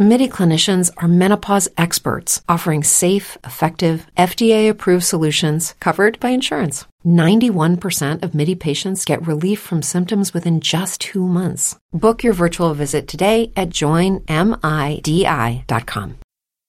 MIDI clinicians are menopause experts offering safe, effective, FDA approved solutions covered by insurance. 91% of MIDI patients get relief from symptoms within just two months. Book your virtual visit today at joinmidi.com.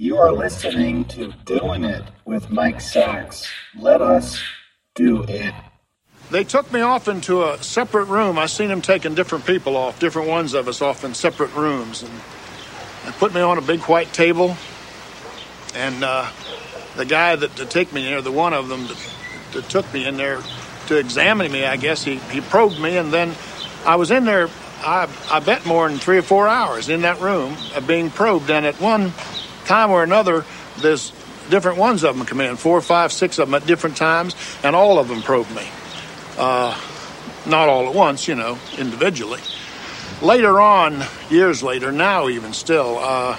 You are listening to Doing It with Mike Sacks. Let us do it. They took me off into a separate room. I seen them taking different people off, different ones of us off in separate rooms, and they put me on a big white table. And uh, the guy that to take me there, the one of them that, that took me in there to examine me, I guess he, he probed me, and then I was in there. I I bet more than three or four hours in that room of being probed, and at one time or another, there's different ones of them come in, four, five, six of them at different times, and all of them probe me. Uh, not all at once, you know, individually. Later on, years later, now even still, uh,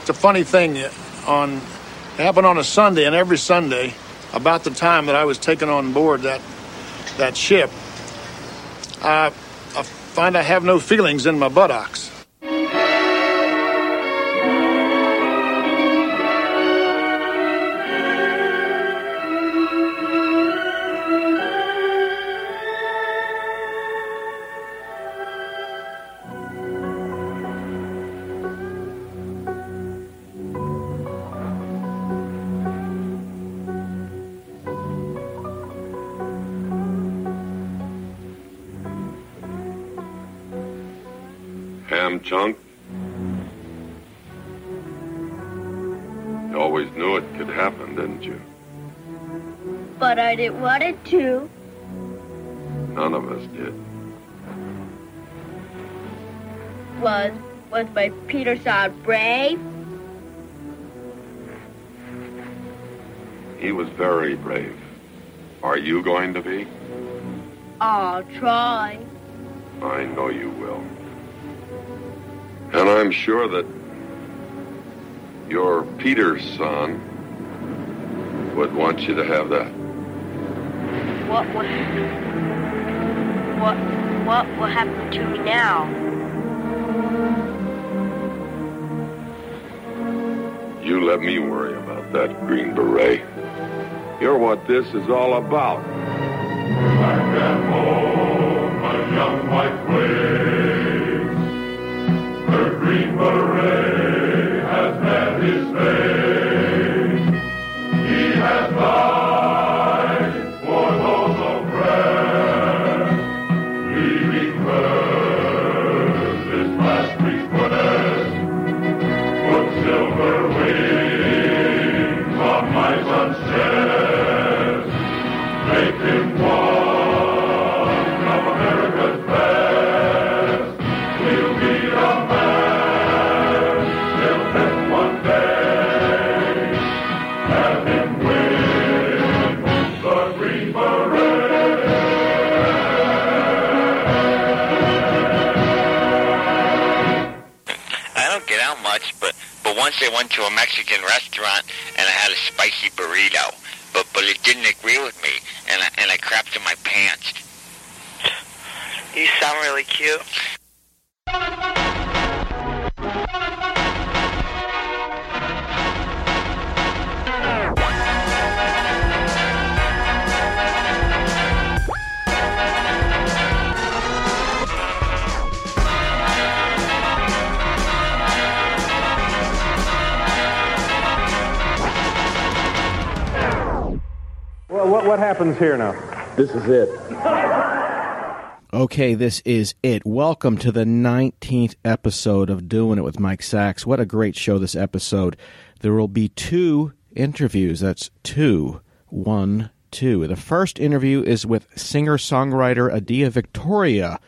it's a funny thing. On it happened on a Sunday, and every Sunday, about the time that I was taken on board that that ship, I, I find I have no feelings in my buttocks. Chunk. You always knew it could happen, didn't you? But I didn't want it to. None of us did. Was was my Peter Sod brave? He was very brave. Are you going to be? I'll try. I know you will. And I'm sure that your Peter's son would want you to have that. What will what what will happen to me now? You let me worry about that, Green Beret. You're what this is all about. Her I went to a Mexican restaurant and I had a spicy burrito, but but it didn't agree with me, and I and I crapped in my pants. You sound really cute. What, what happens here now? This is it. Okay, this is it. Welcome to the 19th episode of Doing It with Mike Sacks. What a great show this episode. There will be two interviews. That's two. One, two. The first interview is with singer songwriter Adia Victoria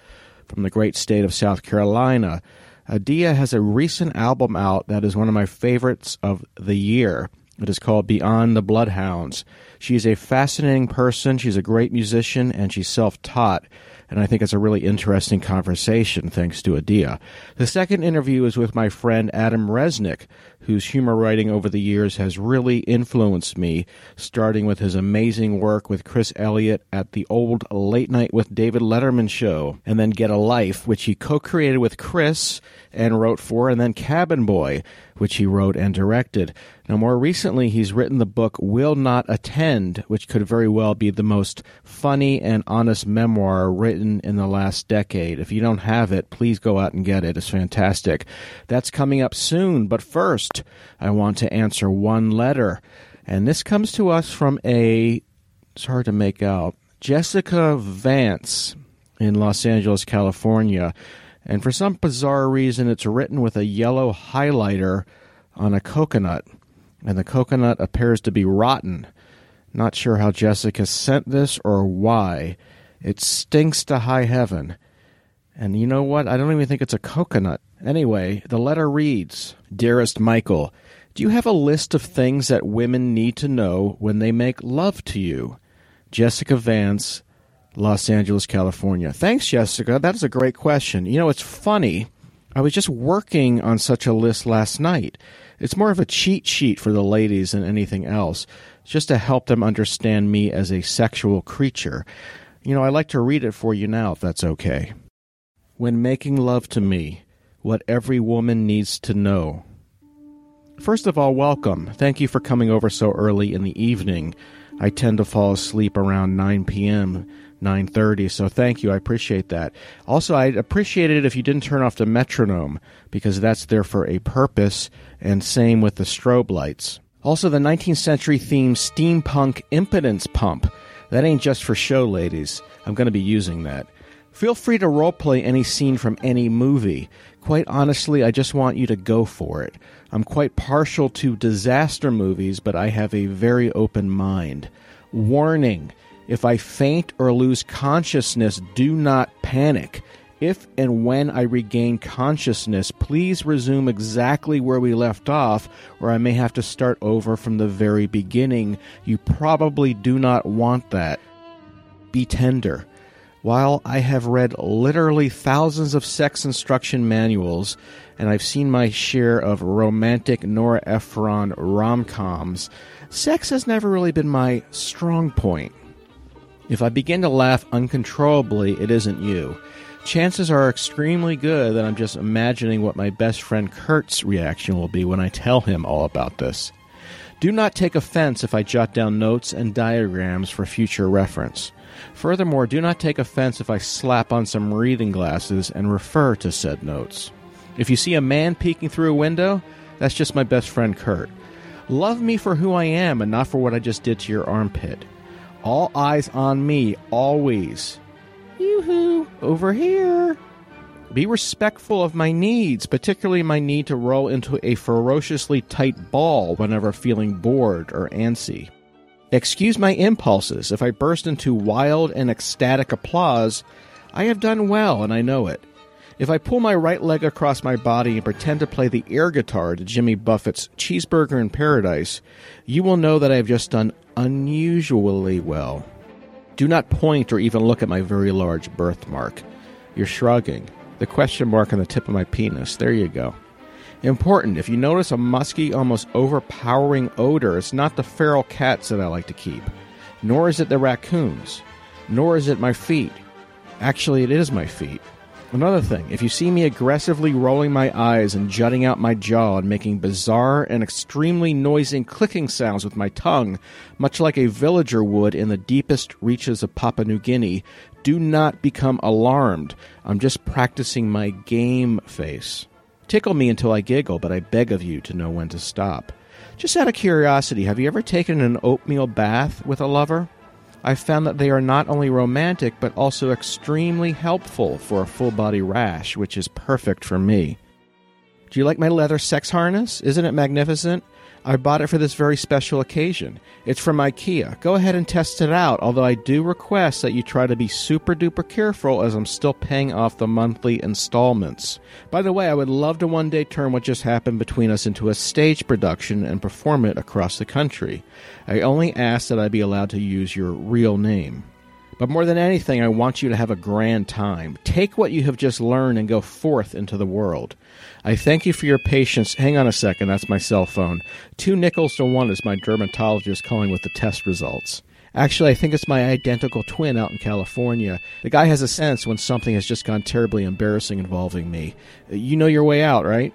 from the great state of South Carolina. Adia has a recent album out that is one of my favorites of the year. It is called Beyond the Bloodhounds. She is a fascinating person, she's a great musician, and she's self taught and I think it's a really interesting conversation thanks to Adia. The second interview is with my friend Adam Resnick, whose humor writing over the years has really influenced me, starting with his amazing work with Chris Elliott at the old Late Night with David Letterman show, and then Get a Life, which he co created with Chris and wrote for, and then Cabin Boy, which he wrote and directed. Now, more recently, he's written the book Will Not Attend, which could very well be the most funny and honest memoir written in the last decade. If you don't have it, please go out and get it. It's fantastic. That's coming up soon. But first, I want to answer one letter. And this comes to us from a, it's hard to make out, Jessica Vance in Los Angeles, California. And for some bizarre reason, it's written with a yellow highlighter on a coconut and the coconut appears to be rotten. Not sure how Jessica sent this or why. It stinks to high heaven. And you know what? I don't even think it's a coconut. Anyway, the letter reads Dearest Michael, do you have a list of things that women need to know when they make love to you? Jessica Vance, Los Angeles, California. Thanks, Jessica. That is a great question. You know, it's funny. I was just working on such a list last night. It's more of a cheat sheet for the ladies than anything else, just to help them understand me as a sexual creature. You know, I'd like to read it for you now, if that's okay. When making love to me, what every woman needs to know. First of all, welcome. Thank you for coming over so early in the evening. I tend to fall asleep around 9 p.m. 9:30. So thank you. I appreciate that. Also, I'd appreciate it if you didn't turn off the metronome because that's there for a purpose and same with the strobe lights. Also, the 19th century themed steampunk impotence pump. That ain't just for show, ladies. I'm going to be using that. Feel free to roleplay any scene from any movie. Quite honestly, I just want you to go for it. I'm quite partial to disaster movies, but I have a very open mind. Warning if I faint or lose consciousness, do not panic. If and when I regain consciousness, please resume exactly where we left off, or I may have to start over from the very beginning. You probably do not want that. Be tender. While I have read literally thousands of sex instruction manuals, and I've seen my share of romantic Nora Ephron rom coms, sex has never really been my strong point. If I begin to laugh uncontrollably, it isn't you. Chances are extremely good that I'm just imagining what my best friend Kurt's reaction will be when I tell him all about this. Do not take offense if I jot down notes and diagrams for future reference. Furthermore, do not take offense if I slap on some reading glasses and refer to said notes. If you see a man peeking through a window, that's just my best friend Kurt. Love me for who I am and not for what I just did to your armpit. All eyes on me, always. Yoo-hoo, over here. Be respectful of my needs, particularly my need to roll into a ferociously tight ball whenever feeling bored or antsy. Excuse my impulses. If I burst into wild and ecstatic applause, I have done well and I know it. If I pull my right leg across my body and pretend to play the air guitar to Jimmy Buffett's Cheeseburger in Paradise, you will know that I have just done unusually well. Do not point or even look at my very large birthmark. You're shrugging. The question mark on the tip of my penis. There you go. Important, if you notice a musky, almost overpowering odor, it's not the feral cats that I like to keep, nor is it the raccoons, nor is it my feet. Actually, it is my feet. Another thing, if you see me aggressively rolling my eyes and jutting out my jaw and making bizarre and extremely noisy clicking sounds with my tongue, much like a villager would in the deepest reaches of Papua New Guinea, do not become alarmed. I'm just practicing my game face. Tickle me until I giggle, but I beg of you to know when to stop. Just out of curiosity, have you ever taken an oatmeal bath with a lover? I've found that they are not only romantic but also extremely helpful for a full body rash, which is perfect for me. Do you like my leather sex harness? Isn't it magnificent? I bought it for this very special occasion. It's from IKEA. Go ahead and test it out, although I do request that you try to be super duper careful as I'm still paying off the monthly installments. By the way, I would love to one day turn what just happened between us into a stage production and perform it across the country. I only ask that I be allowed to use your real name. But more than anything, I want you to have a grand time. Take what you have just learned and go forth into the world. I thank you for your patience. Hang on a second, that's my cell phone. Two nickels to one is my dermatologist calling with the test results. Actually, I think it's my identical twin out in California. The guy has a sense when something has just gone terribly embarrassing involving me. You know your way out, right?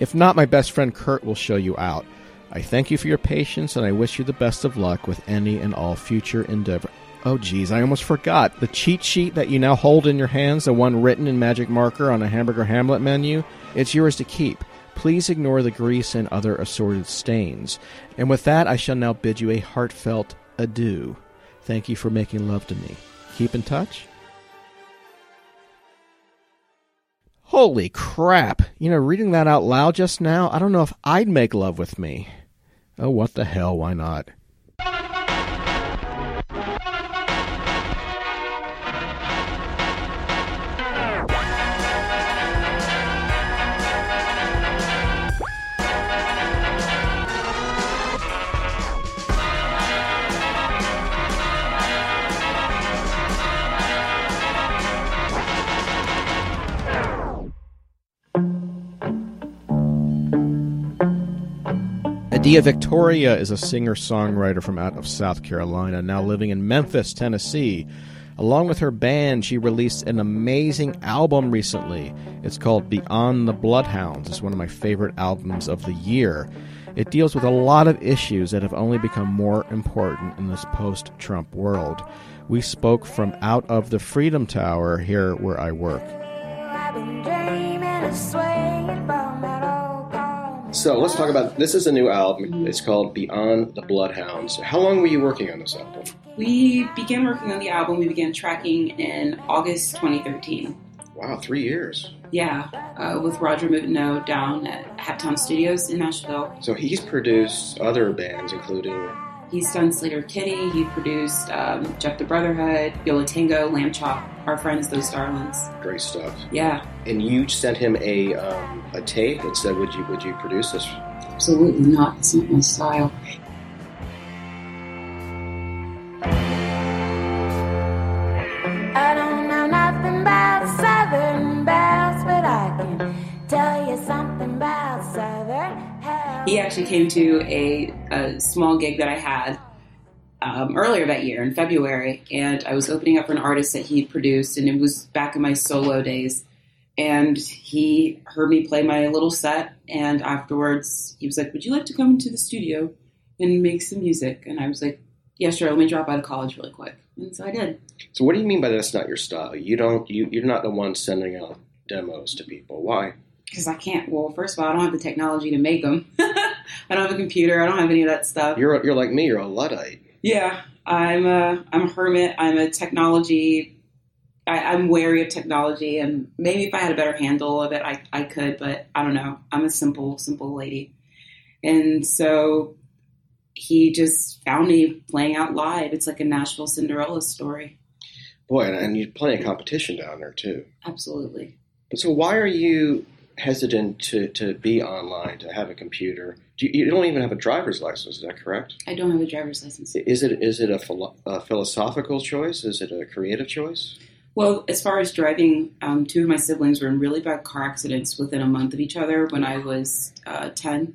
If not, my best friend Kurt will show you out. I thank you for your patience and I wish you the best of luck with any and all future endeavor. Oh, geez, I almost forgot. The cheat sheet that you now hold in your hands, the one written in magic marker on a Hamburger Hamlet menu, it's yours to keep. Please ignore the grease and other assorted stains. And with that, I shall now bid you a heartfelt adieu. Thank you for making love to me. Keep in touch. Holy crap! You know, reading that out loud just now, I don't know if I'd make love with me. Oh, what the hell, why not? Adia Victoria is a singer songwriter from out of South Carolina, now living in Memphis, Tennessee. Along with her band, she released an amazing album recently. It's called Beyond the Bloodhounds. It's one of my favorite albums of the year. It deals with a lot of issues that have only become more important in this post Trump world. We spoke from out of the Freedom Tower here where I work. So let's talk about this. Is a new album. It's called Beyond the Bloodhounds. How long were you working on this album? We began working on the album. We began tracking in August 2013. Wow, three years. Yeah, uh, with Roger Moutenot down at Haptone Studios in Nashville. So he's produced other bands, including He's done Sleater-Kinney. He produced um, Jeff the Brotherhood, Yo La Tengo, Lamb Chop, Our Friends, Those Darlins. great stuff. Yeah, And you sent him a um, a tape and said, "Would you would you produce this?" absolutely not. It's not my style. He actually came to a, a small gig that I had um, earlier that year in February, and I was opening up for an artist that he'd produced, and it was back in my solo days. And he heard me play my little set, and afterwards he was like, "Would you like to come into the studio and make some music?" And I was like, "Yeah, sure. Let me drop out of college really quick." And so I did. So what do you mean by that's not your style? You don't you you're not the one sending out demos to people. Why? Because I can't. Well, first of all, I don't have the technology to make them. I don't have a computer. I don't have any of that stuff. You're you're like me. You're a luddite. Yeah, I'm a I'm a hermit. I'm a technology. I, I'm wary of technology, and maybe if I had a better handle of it, I I could. But I don't know. I'm a simple simple lady, and so he just found me playing out live. It's like a Nashville Cinderella story. Boy, and, and you're playing competition down there too. Absolutely. But so why are you hesitant to, to be online to have a computer? Do you, you don't even have a driver's license. Is that correct? I don't have a driver's license. Is it is it a, philo- a philosophical choice? Is it a creative choice? Well, as far as driving, um, two of my siblings were in really bad car accidents within a month of each other when I was uh, 10.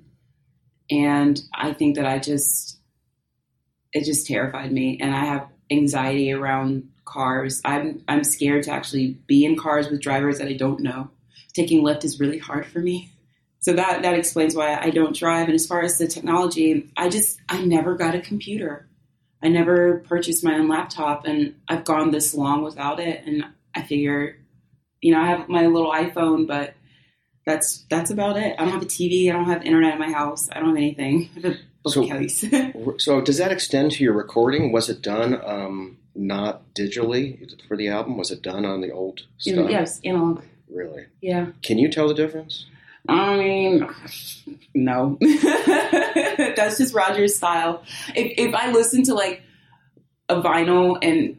And I think that I just, it just terrified me. And I have anxiety around cars. I'm, I'm scared to actually be in cars with drivers that I don't know. Taking Lyft is really hard for me. So that, that explains why I don't drive. And as far as the technology, I just, I never got a computer. I never purchased my own laptop and I've gone this long without it. And I figure, you know, I have my little iPhone, but that's that's about it. I don't have a TV. I don't have internet in my house. I don't have anything. Have a. So does that extend to your recording? Was it done um, not digitally for the album? Was it done on the old stuff? yes, analog. Really? Yeah. Can you tell the difference? I mean, no. That's just Roger's style. If, if I listen to like a vinyl and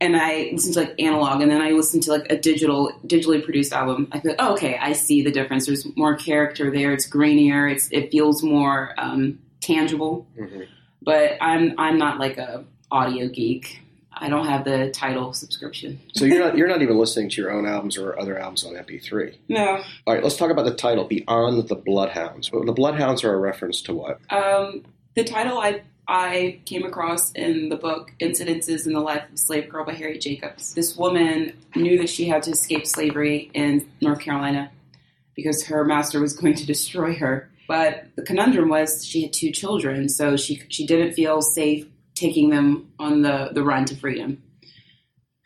and I listen to like analog and then I listen to like a digital digitally produced album, I feel oh, okay, I see the difference. There's more character there. It's grainier. It's it feels more um, tangible. Mm-hmm. But I'm I'm not like a audio geek. I don't have the Tidal subscription. So you're not you're not even listening to your own albums or other albums on MP3. No. All right, let's talk about the title, Beyond the Bloodhounds. The Bloodhounds are a reference to what? Um, the title I I came across in the book Incidences in the Life of a Slave Girl by Harriet Jacobs. This woman knew that she had to escape slavery in North Carolina because her master was going to destroy her. But the conundrum was she had two children, so she she didn't feel safe taking them on the, the run to freedom.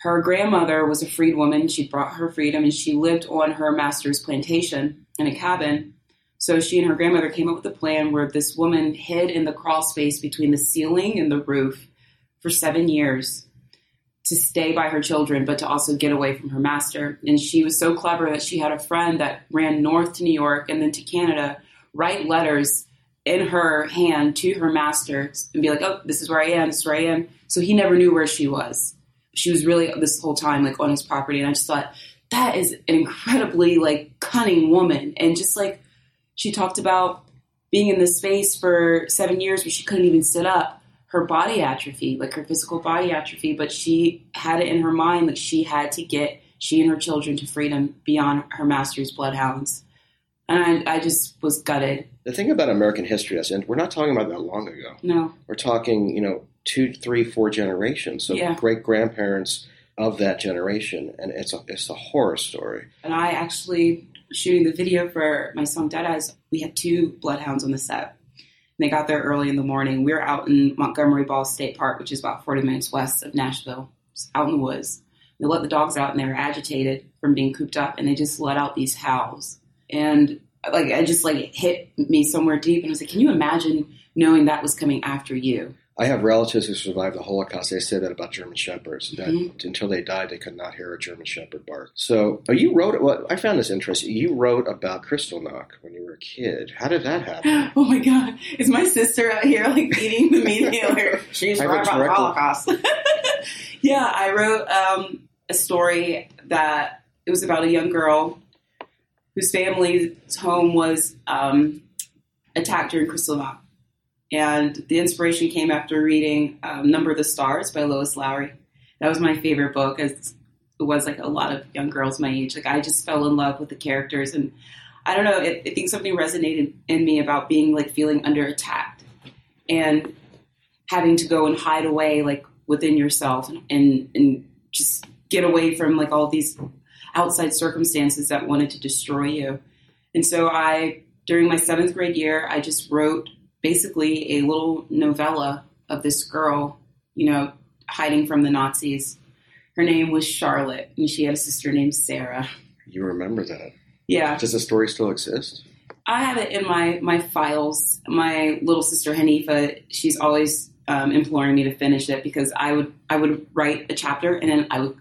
Her grandmother was a freed woman. She brought her freedom and she lived on her master's plantation in a cabin. So she and her grandmother came up with a plan where this woman hid in the crawl space between the ceiling and the roof for seven years to stay by her children, but to also get away from her master. And she was so clever that she had a friend that ran north to New York and then to Canada, write letters in her hand to her master and be like, oh, this is where I am, this is where I am. So he never knew where she was. She was really this whole time like on his property. And I just thought, that is an incredibly like cunning woman. And just like she talked about being in this space for seven years where she couldn't even sit up. Her body atrophy, like her physical body atrophy, but she had it in her mind like she had to get she and her children to freedom beyond her master's bloodhounds. And I, I just was gutted. The thing about American history is, and we're not talking about that long ago. No. We're talking, you know, two, three, four generations. So Yeah. great grandparents of that generation, and it's a it's a horror story. And I actually shooting the video for my song Dead Eyes, we had two bloodhounds on the set. And they got there early in the morning. We were out in Montgomery Bell State Park, which is about 40 minutes west of Nashville, just out in the woods. They let the dogs out and they were agitated from being cooped up and they just let out these howls. And like it just like hit me somewhere deep and I was like, Can you imagine knowing that was coming after you? I have relatives who survived the Holocaust. They say that about German shepherds that Mhm. until they died, they could not hear a German shepherd bark. So oh, you wrote. Well, I found this interesting. You wrote about Kristallnacht when you were a kid. How did that happen? Oh my god, is my sister out here like eating the meat dealer? She's I right about the Holocaust. yeah, I wrote um, a story that it was about a young girl whose family's home was um, attacked during Kristallnacht. And the inspiration came after reading um, Number of the Stars by Lois Lowry. That was my favorite book, as it was like a lot of young girls my age. Like I just fell in love with the characters, and I don't know. I I think something resonated in me about being like feeling under attack and having to go and hide away like within yourself and and, and just get away from like all these outside circumstances that wanted to destroy you. And so I, during my seventh grade year, I just wrote basically a little novella of this girl, you know, hiding from the Nazis. Her name was Charlotte, and she had a sister named Sarah. You remember that? Yeah. Does the story still exist? I have it in my my files. My little sister Hanifa, she's always um, imploring me to finish it because I would I would write a chapter and then I would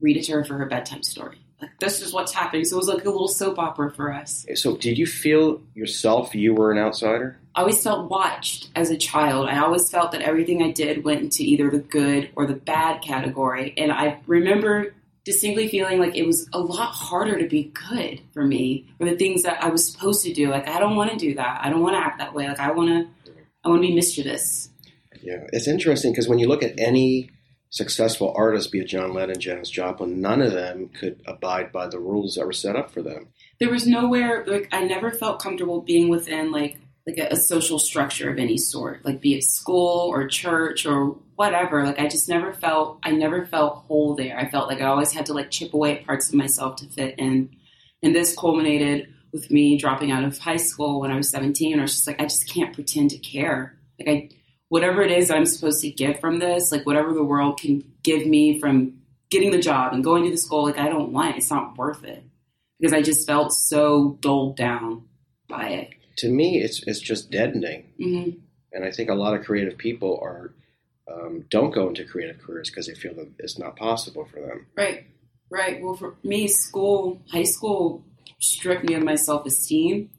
read it to her for her bedtime story. Like this is what's happening. So it was like a little soap opera for us. So did you feel yourself you were an outsider? I always felt watched as a child. I always felt that everything I did went into either the good or the bad category. And I remember distinctly feeling like it was a lot harder to be good for me for the things that I was supposed to do. Like I don't want to do that. I don't want to act that way. Like I want to I want to be mischievous. Yeah, it's interesting because when you look at any successful artists, be it John Lennon, Janis Joplin, none of them could abide by the rules that were set up for them. There was nowhere like I never felt comfortable being within like like a, a social structure of any sort, like be it school or church or whatever. Like I just never felt I never felt whole there. I felt like I always had to like chip away at parts of myself to fit in. And this culminated with me dropping out of high school when I was 17. I was just like, I just can't pretend to care. Like I, whatever it is I'm supposed to get from this, like whatever the world can give me from getting the job and going to the school, like I don't want it. It's not worth it because I just felt so dulled down by it. To me, it's it's just deadening, hmm and I think a lot of creative people are um, don't go into creative careers because they feel that it's not possible for them. Right, right. Well, for me, school, high school stripped me of my self esteem.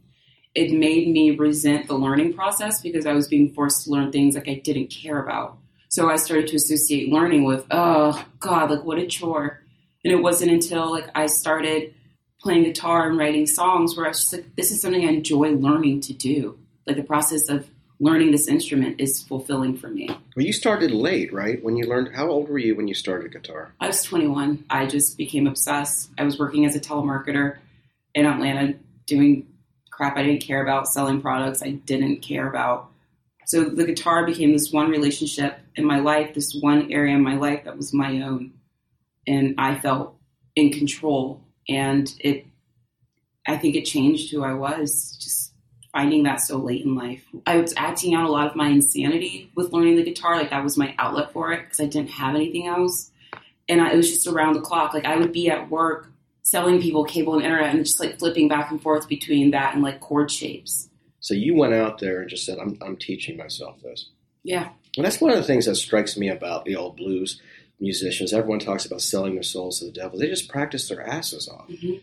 It made me resent the learning process because I was being forced to learn things like I didn't care about. So I started to associate learning with, oh God, like what a chore. And it wasn't until like I started playing guitar and writing songs where I was just like, this is something I enjoy learning to do. Like the process of learning this instrument is fulfilling for me. Well, you started late, right? When you learned, how old were you when you started guitar? I was 21. I just became obsessed. I was working as a telemarketer in Atlanta doing crap I didn't care about, selling products I didn't care about. So the guitar became this one relationship in my life, this one area in my life that was my own. And I felt in control. And it, I think it changed who I was, just finding that so late in life. I was acting out a lot of my insanity with learning the guitar. Like that was my outlet for it because I didn't have anything else. And I, it was just around the clock. Like I would be at work selling people cable and internet and just like flipping back and forth between that and like chord shapes. So you went out there and just said, "I'm I'm teaching myself this." Yeah. And that's one of the things that strikes me about the old blues musicians. Everyone talks about selling their souls to the devil. They just practice their asses off. Mhm.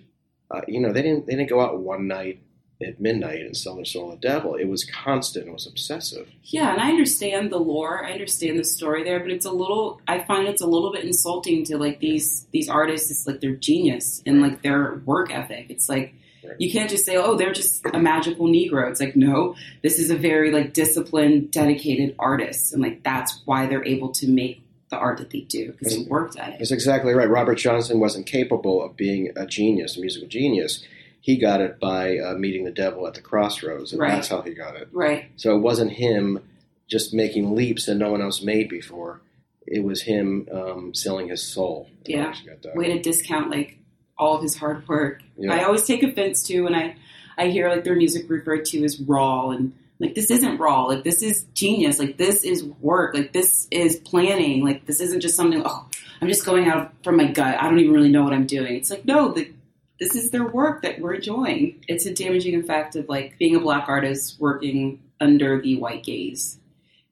Uh, you know, they didn't they didn't go out one night at midnight and sell their soul to the devil. It was constant. It was obsessive. Yeah, and I understand the lore. I understand the story there, but it's a little. I find it's a little bit insulting to like these these artists. It's like their genius and like their work ethic. It's like you can't just say, "Oh, they're just a magical Negro." It's like, no, this is a very like disciplined, dedicated artist, and like that's why they're able to make the art that they do because they worked at it. That's exactly right. Robert Johnson wasn't capable of being a genius, a musical genius. He got it by uh, meeting the devil at the crossroads, and Right. that's how he got it. Right. So it wasn't him just making leaps that no one else made before. It was him um, selling his soul. Yeah. order to that. Way to discount like all of his hard work. Yeah. I always take offense to when I I hear like their music referred to as raw and like this isn't raw. Like this is genius. Like this is work. Like this is planning. Like this isn't just something. Oh, I'm just going out from my gut. I don't even really know what I'm doing. It's like no, the, this is their work that we're enjoying. It's a damaging effect of like being a black artist working under the white gaze.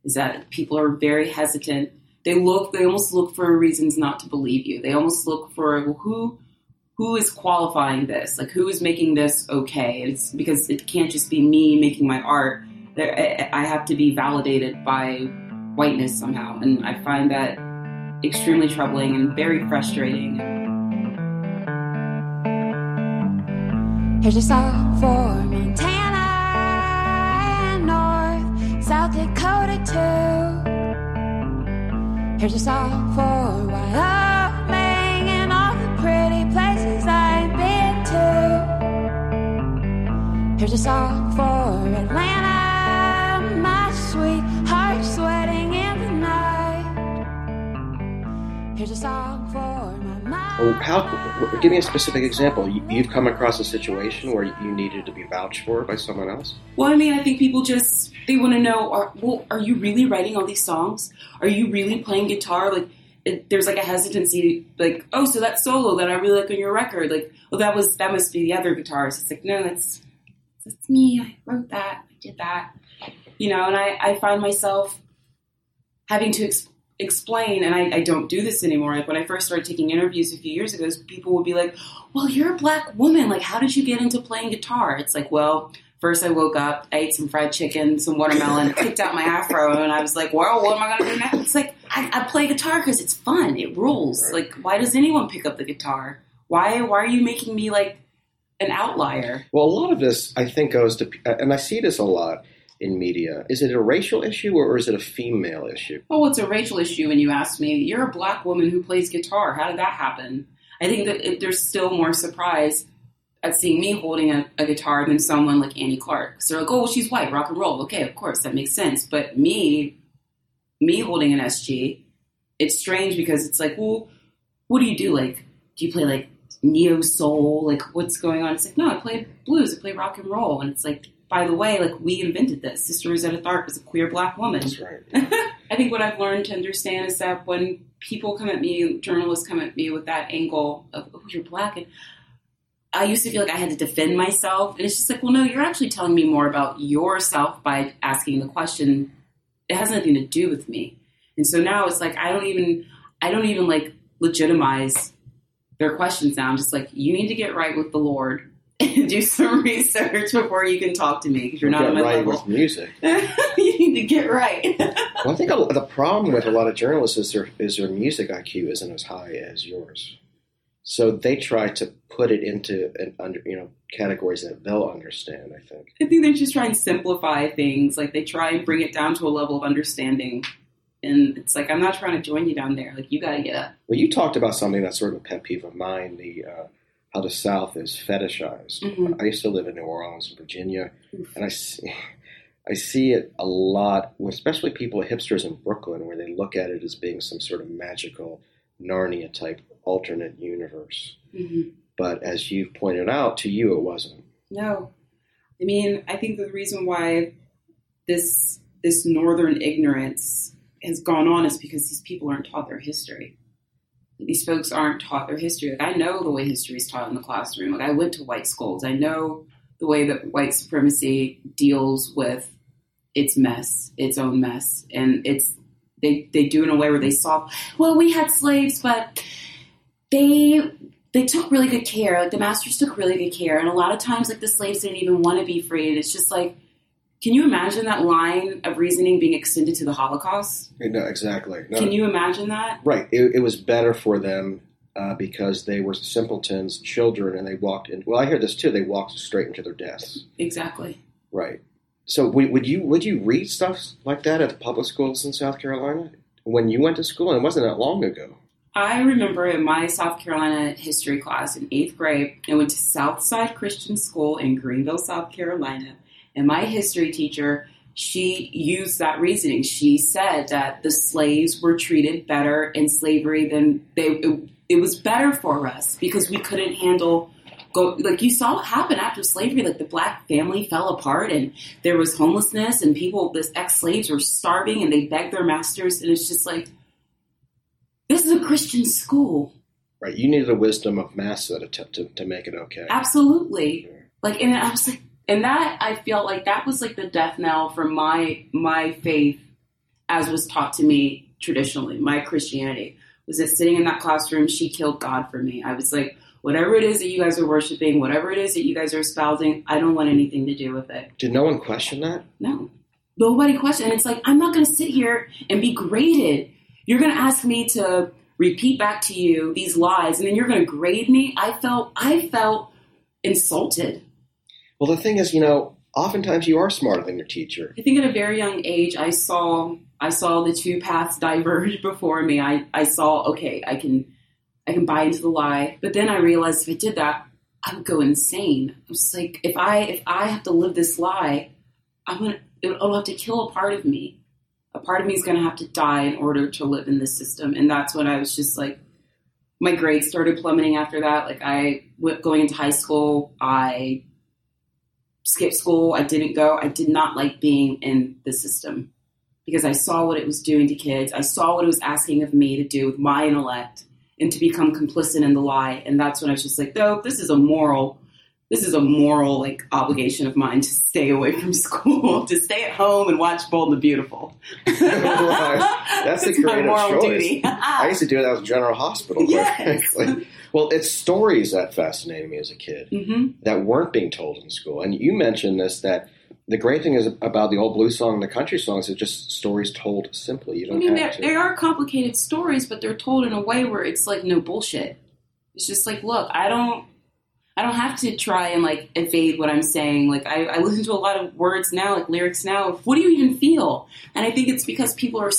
Is that people are very hesitant. They look. They almost look for reasons not to believe you. They almost look for well, who who is qualifying this? Like, who is making this okay? It's because it can't just be me making my art. I I have to be validated by whiteness somehow, and I find that extremely troubling and very frustrating. Here's your song for Montana and North South Dakota too. Here's your song for Wyoming and all the pretty places I've been to. Here's your song for Atlanta, my sweet heart sweating in the night. Here's a song for how? Give me a specific example. You, you've come across a situation where you needed to be vouched for by someone else. Well, I mean, I think people just they want to know: are, well, are you really writing all these songs? Are you really playing guitar? Like, it, there's like a hesitancy, like, oh, so that solo that I really like on your record, like, well, that was that must be the other guitarist. It's like, no, that's that's me. I wrote that. I did that. You know, and I I find myself having to ex- explain, and I, I don't do this anymore. Like when I first started taking interviews a few years ago, people would be like, "Well, you're a black woman. Like, how did you get into playing guitar?" It's like, well. First, I woke up, I ate some fried chicken, some watermelon, kicked out my afro, and I was like, "Well, what am I gonna do now?" It's like I, I play guitar because it's fun. It rules. Like, why does anyone pick up the guitar? Why? Why are you making me like an outlier? Well, a lot of this, I think, goes to, and I see this a lot in media. Is it a racial issue or is it a female issue? Oh, it's a racial issue. And you asked me, you're a black woman who plays guitar. How did that happen? I think that it, there's still more surprise at seeing me holding a, a guitar than someone like Annie Clark. So they're like, oh, well, she's white, rock and roll. Okay, of course, that makes sense. But me, me holding an SG, it's strange because it's like, well, what do you do? Like, do you play like neo soul? Like, what's going on? It's like, no, I play blues, I play rock and roll. And it's like, by the way, like, we invented this. Sister Rosetta Tharpe is a queer black woman. That's right. I think what I've learned to understand is that when people come at me, journalists come at me with that angle of, oh, you're black, and I used to feel like I had to defend myself. And it's just like, well, no, you're actually telling me more about yourself by asking the question. It has nothing to do with me. And so now it's like, I don't even, I don't even like legitimize their questions now. I'm just like, you need to get right with the Lord do some research before you can talk to me because you're not get on my right level. with music. you need to get right. Well, I think a- the problem with a lot of journalists is their is their music IQ isn't as high as yours. So they try to put it into an under you know categories that they'll understand. I think. I think they're just try to simplify things. Like they try and bring it down to a level of understanding. And it's like, I'm not trying to join you down there. Like, you got to get up. Well, you talked about something that's sort of a pet peeve of mine: the uh, how the South is fetishized. Mhm. I used to live in New Orleans, Virginia, and I see, I see it a lot, especially people, hipsters in Brooklyn, where they look at it as being some sort of magical Narnia type alternate universe. Mhm. But as you've pointed out, to you it wasn't. No. I mean, I think the reason why this this northern ignorance has gone on is because these people aren't taught their history. These folks aren't taught their history. Like I know the way history is taught in the classroom. Like I went to white schools. I know the way that white supremacy deals with its mess, its own mess, and it's they they do in a way where they solve. Well, we had slaves, but they they took really good care. Like the masters took really good care, and a lot of times, like the slaves didn't even want to be free. And it's just like, can you imagine that line of reasoning being extended to the Holocaust? No, exactly. No. Can you imagine that? Right. It, it was better for them uh, because they were simpletons, children, and they walked in. Well, I hear this too. They walked straight into their deaths. Exactly. Right. So would, would you would you read stuff like that at the public schools in South Carolina when you went to school? And it wasn't that long ago. I remember in my South Carolina history class in eighth grade, I went to Southside Christian School in Greenville, South Carolina, and my history teacher, she used that reasoning. She said that the slaves were treated better in slavery than they. It, it was better for us because we couldn't handle. Go, like you saw what happened after slavery, like the black family fell apart and there was homelessness and people, this ex-slaves were starving and they begged their masters and it's just like, this is a Christian school. Right. You needed the wisdom of Massa to, to, to make it okay. Absolutely. Like, and I was like, and that I felt like that was like the death knell for my my faith, as was taught to me traditionally. My Christianity was that sitting in that classroom, she killed God for me. I was like, whatever it is that you guys are worshiping, whatever it is that you guys are espousing, I don't want anything to do with it. Did no one question that? No. Nobody questioned. It's like, I'm not going to sit here and be graded. You're going to ask me to repeat back to you these lies, and then you're going to grade me. I felt, I felt insulted. Well, the thing is, you know, oftentimes you are smarter than your teacher. I think at a very young age, I saw, I saw the two paths diverge before me. I, I saw, okay, I can, I can buy into the lie. But then I realized if I did that, I would go insane. I was like, if I, if I have to live this lie, I'm gonna, it'll have to kill a part of me. A part of me is going to have to die in order to live in this system. And that's when I was just like, my grades started plummeting after that. Like I went going into high school, I skipped school. I didn't go. I did not like being in the system because I saw what it was doing to kids. I saw what it was asking of me to do with my intellect and to become complicit in the lie. And that's when I was just like, no, this is a moral this is a moral like obligation of mine to stay away from school, to stay at home and watch Bold and the Beautiful. That's the It's creative moral choice. duty. I used to do that with General Hospital. Yes. Well, it's stories that fascinated me as a kid hmm that weren't being told in school. And you mentioned this that the great thing is about the old blues song and the country songs are just stories told simply. You don't I mean, they are complicated stories, but they're told in a way where it's like no bullshit. It's just like, look, I don't, I don't have to try and like evade what I'm saying. Like, I, I listen to a lot of words now, like lyrics now. Of, what do you even feel? And I think it's because people are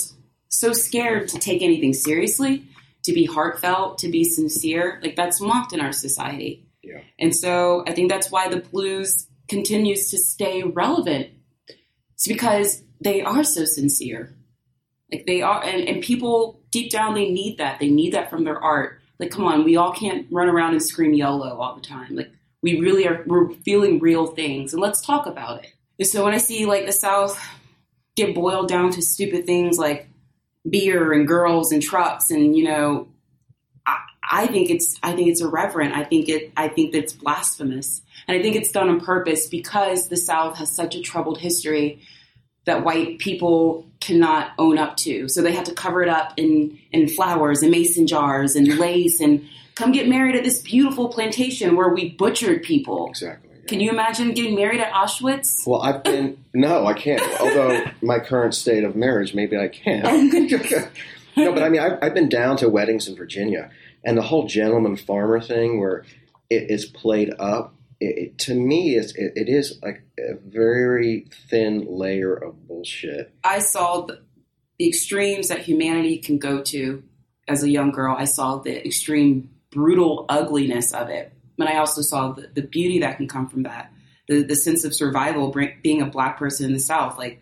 so scared to take anything seriously, to be heartfelt, to be sincere. Like that's mocked in our society. Yeah. And so I think that's why the blues continues to stay relevant. It's because they are so sincere. Like they are, and, and people deep down, they need that. They need that from their art. Like, come on, we all can't run around and scream YOLO all the time. Like, we really are, we're feeling real things, and let's talk about it. And so when I see like the South get boiled down to stupid things like beer and girls and trucks, and you know, I, I think it's I think it's irreverent. I think it I think it's blasphemous. And I think it's done on purpose because the South has such a troubled history that white people cannot own up to. So they have to cover it up in in flowers and mason jars and lace and come get married at this beautiful plantation where we butchered people. Exactly. Can you imagine getting married at Auschwitz? Well, I've been no, I can't. Although my current state of marriage, maybe I can. no, but I mean, I've, I've been down to weddings in Virginia, and the whole gentleman farmer thing, where it is played up. It, to me, is it, it is like a very thin layer of bullshit. I saw the, the extremes that humanity can go to as a young girl. I saw the extreme brutal ugliness of it but I also saw the, the beauty that can come from that, the, the sense of survival, bring, being a black person in the South. Like,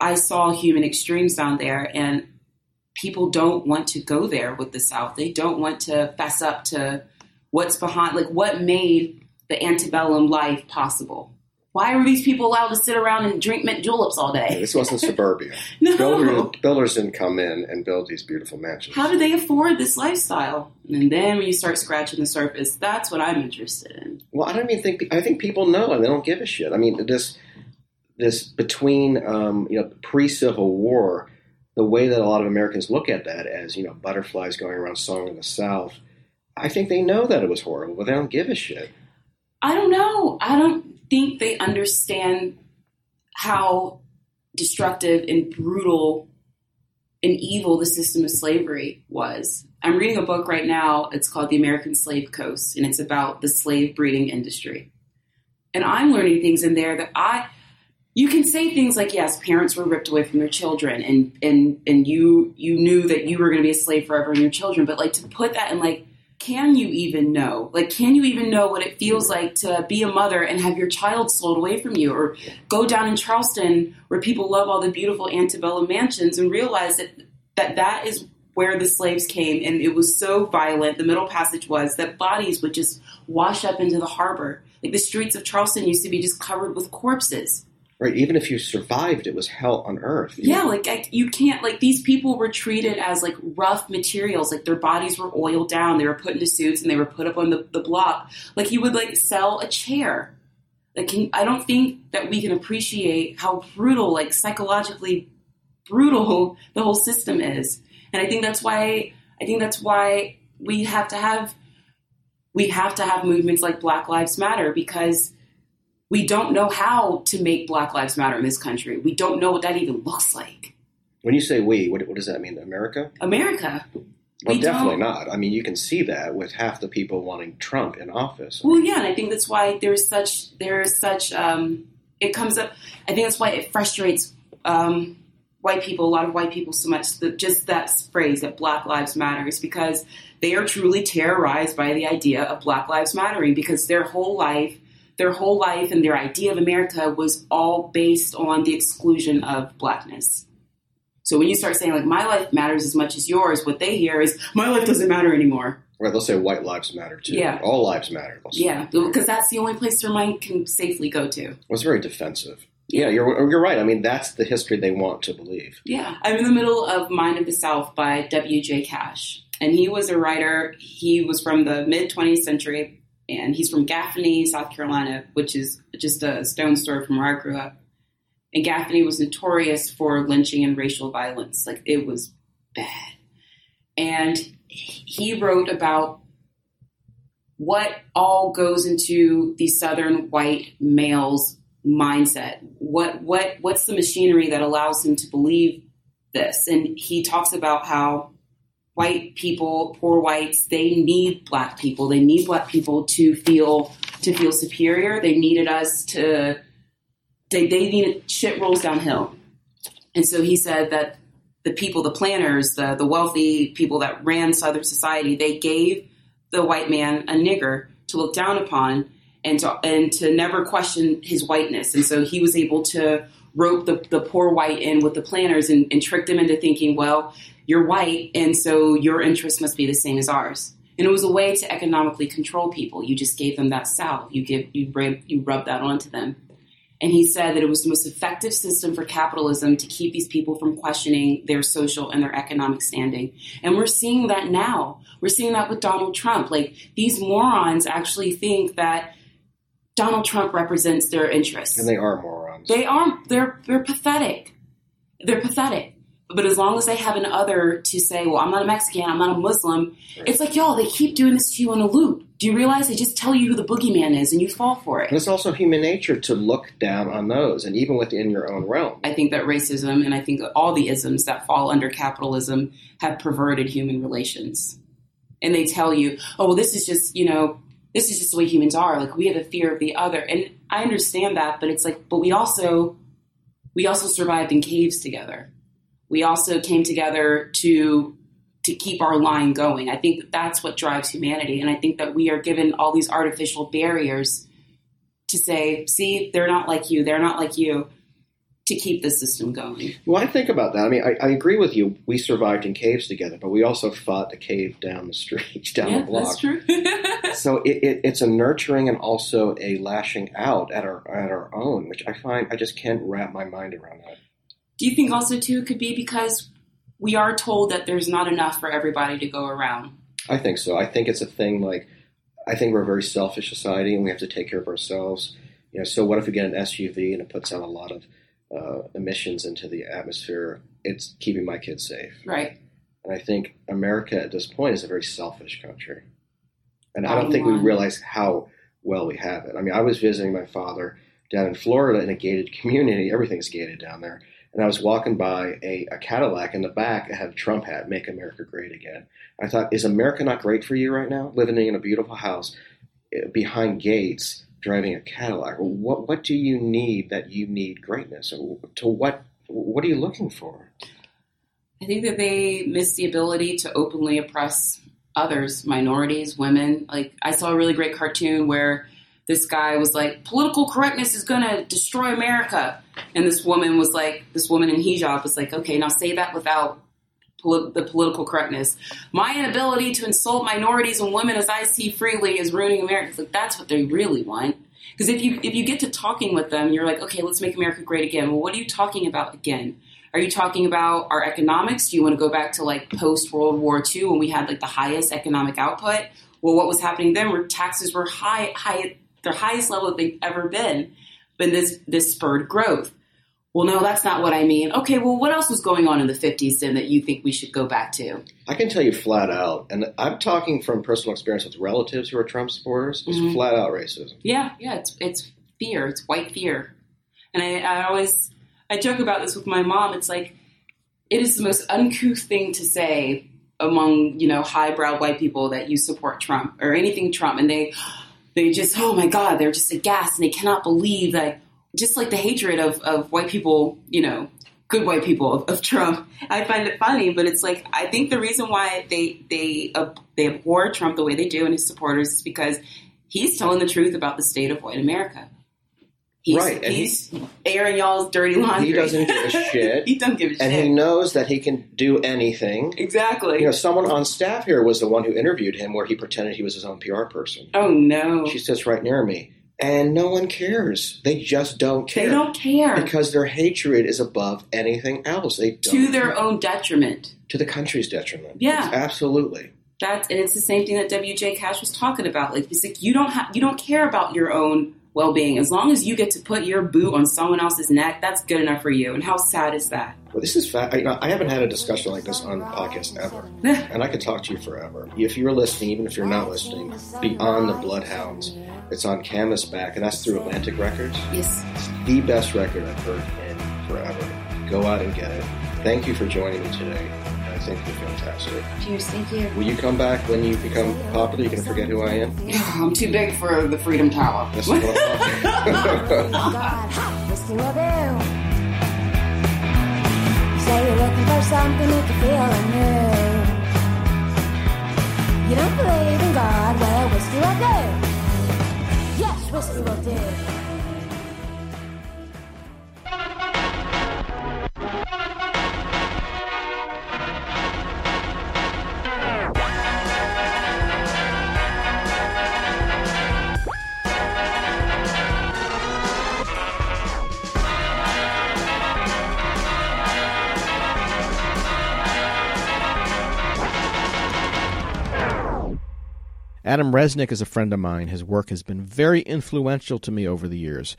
I saw human extremes down there, and people don't want to go there with the South. They don't want to fess up to what's behind, like, what made the antebellum life possible. Why were these people allowed to sit around and drink mint juleps all day? Yeah, this wasn't suburbia. no. Builders, builders didn't come in and build these beautiful mansions. How did they afford this lifestyle? And then when you start scratching the surface, that's what I'm interested in. Well, I don't even think I think people know and they don't give a shit. I mean, this this between um, you know pre Civil War, the way that a lot of Americans look at that as you know butterflies going around song in the South. I think they know that it was horrible, but they don't give a shit. I don't know. I don't think they understand how destructive and brutal and evil the system of slavery was. I'm reading a book right now. It's called The American Slave Coast, and it's about the slave breeding industry. And I'm learning things in there that I you can say things like yes parents were ripped away from their children and and and you you knew that you were going to be a slave forever and your children but like to put that in like can you even know? Like, can you even know what it feels mm. like to be a mother and have your child sold away from you? Or go down in Charleston where people love all the beautiful antebellum mansions and realize that that, that is where the slaves came. And it was so violent, the Middle Passage was, that bodies would just wash up into the harbor. Like, the streets of Charleston used to be just covered with corpses. Right. Even if you survived, it was hell on earth. Yeah, like I, you can't like these people were treated as like rough materials. Like their bodies were oiled down. They were put into suits and they were put up on the, the block. Like you would like sell a chair. Like can, I don't think that we can appreciate how brutal, like psychologically brutal, the whole system is. And I think that's why I think that's why we have to have we have to have movements like Black Lives Matter because we don't know how to make Black Lives Matter in this country. We don't know what that even looks like. When you say we, what, what does that mean? America? America. Well, we definitely don't. not. I mean, you can see that with half the people wanting Trump in office. Well, yeah, and I think that's why there's such there's such um, it comes up. I think that's why it frustrates um, white people, a lot of white people, so much. That just that phrase that Black Lives Matter is because they are truly terrorized by the idea of Black Lives Mattering because their whole life their whole life and their idea of America was all based on the exclusion of blackness. So when you start saying like my life matters as much as yours, what they hear is my life doesn't matter anymore. Right, they'll say white lives matter too. Yeah. All lives matter. Yeah, because that's the only place their mind can safely go to. Well, it's very defensive. Yeah, you're, you're right. I mean, that's the history they want to believe. Yeah. I'm in the middle of Mind of the South by W.J. Cash. And he was a writer. He was from the mid 20th century and he's from Gaffney, South Carolina, which is just a stone's throw from where I grew up. And Gaffney was notorious for lynching and racial violence. Like it was bad. And he wrote about what all goes into the southern white male's mindset. What what what's the machinery that allows him to believe this? And he talks about how white people, poor whites, they need black people. They need black people to feel to feel superior. They needed us to they, they needed shit rolls downhill. And so he said that the people, the planners, the, the wealthy people that ran Southern society, they gave the white man a nigger to look down upon and to, and to never question his whiteness. And so he was able to rope the, the poor white in with the planners and, and trick them into thinking, well, you're white, and so your interests must be the same as ours. And it was a way to economically control people. You just gave them that salve. You give you rub, you rub that onto them. And he said that it was the most effective system for capitalism to keep these people from questioning their social and their economic standing. And we're seeing that now. We're seeing that with Donald Trump. Like these morons actually think that Donald Trump represents their interests. And they are morons. They are they're they're pathetic. They're pathetic. But as long as they have an other to say, well, I'm not a Mexican, I'm not a Muslim, it's like, y'all, they keep doing this to you in a loop. Do you realize they just tell you who the boogeyman is and you fall for it? And it's also human nature to look down on those, and even within your own realm. I think that racism and I think all the isms that fall under capitalism have perverted human relations. And they tell you, oh, well, this is just, you know, this is just the way humans are. Like we have a fear of the other. And I understand that, but it's like, but we also, we also survived in caves together. We also came together to to keep our line going. I think that that's what drives humanity, and I think that we are given all these artificial barriers to say, "See, they're not like you. They're not like you." To keep the system going. Well, I think about that. I mean, I, I agree with you. We survived in caves together, but we also fought the cave down the street, down yeah, the block. that's true. so it, it, it's a nurturing and also a lashing out at our at our own, which I find I just can't wrap my mind around that. Do you think also too it could be because we are told that there's not enough for everybody to go around? I think so. I think it's a thing like I think we're a very selfish society and we have to take care of ourselves. You know, so what if we get an SUV and it puts out a lot of uh, emissions into the atmosphere? It's keeping my kids safe. Right. And I think America at this point is a very selfish country. And I don't think we realize how well we have it. I mean, I was visiting my father down in Florida in a gated community. Everything's gated down there. And I was walking by a, a Cadillac in the back. It had a Trump hat, Make America Great Again. I thought, is America not great for you right now? Living in a beautiful house eh, behind gates, driving a Cadillac. What, what do you need that you need greatness? To what, what are you looking for? I think that they miss the ability to openly oppress others, minorities, women. Like I saw a really great cartoon where this guy was like, "Political correctness is going to destroy America," and this woman was like, "This woman in hijab was like, okay, now say that without." poli- The political correctness. My inability to insult minorities and women as I see freely is ruining America. It's like that's what they really want. Because if you if you get to talking with them, you're like, okay, let's make America great again. Well, what are you talking about again? Are you talking about our economics? Do you want to go back to like post World War II when we had like the highest economic output? Well, what was happening then were taxes were high, high, their highest level that they've ever been. But this this spurred growth. Well, no, that's not what I mean. Okay, well, what else was going on in the 50s then that you think we should go back to? I can tell you flat out, and I'm talking from personal experience with relatives who are Trump supporters, it's Mhm. flat out racism. Yeah, yeah, it's it's fear. It's white fear. And I, I always I joke about this with my mom. It's like it is the most uncouth thing to say among, you know, highbrow white people that you support Trump or anything Trump and they they just oh my god, they're just aghast and they cannot believe that just like the hatred of, of white people, you know, good white people of, of Trump. I find it funny, but it's like I think the reason why they they uh, they abhor Trump the way they do and his supporters is because he's telling the truth about the state of white America. He's, Right, and he- he's airing y'all's dirty laundry. He doesn't give a shit. he doesn't give a and shit. And he knows that he can do anything. exactly. You know, someone on staff here was the one who interviewed him where he pretended he was his own PR person. oh no, She sits right near me. And no one cares. They just don't care. they don't care Because their hatred is above anything else. They don't. to their own detriment. to the country's detriment. Yeah. Absolutely. That's and it's the same thing that W.J. Cash was talking about. Like he's like you don't have you don't care about your own well being as long as you get to put your boot on someone else's neck. That's good enough for you. And how sad is that? Well, this is fa- I, I haven't had a discussion like this on the podcast ever, and I could talk to you forever. If you're listening, even if you're not listening, Beyond the Bloodhounds, it's on Canvasback, and that's through Atlantic Records. Yes. It's the best record I've heard in forever. Go out and get it. Thank you for joining me today. I think you're fantastic. Cheers. Thank you. Will you come back when you become popular? You can forget who I am. I'm too big for the Freedom Tower. This is what I'm whiskey oh, will do. Say you're looking for something that you feel anew. You don't believe in God, well, whiskey will do. Yes, whiskey will do. Adam Resnick is a friend of mine. His work has been very influential to me over the years.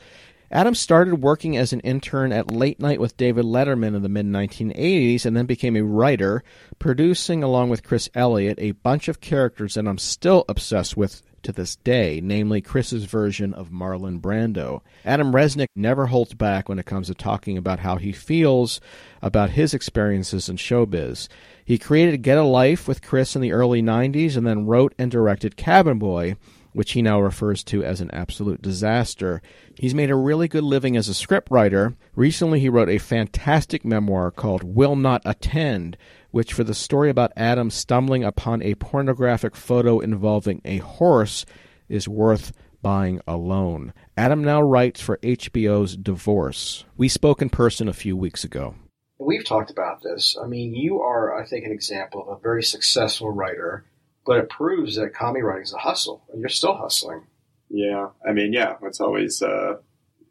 Adam started working as an intern at Late Night with David Letterman in the mid 1980s and then became a writer, producing, along with Chris Elliott, a bunch of characters that I'm still obsessed with to this day, namely Chris's version of Marlon Brando. Adam Resnick never holds back when it comes to talking about how he feels about his experiences in showbiz. He created Get a Life with Chris in the early 90s and then wrote and directed Cabin Boy which he now refers to as an absolute disaster. He's made a really good living as a scriptwriter. Recently, he wrote a fantastic memoir called Will Not Attend, which, for the story about Adam stumbling upon a pornographic photo involving a horse, is worth buying alone. Adam now writes for HBO's Divorce. We spoke in person a few weeks ago. We've talked about this. I mean, you are, I think, an example of a very successful writer but it proves that comedy writing is a hustle, and you're still hustling. Yeah, I mean, yeah, it's always uh,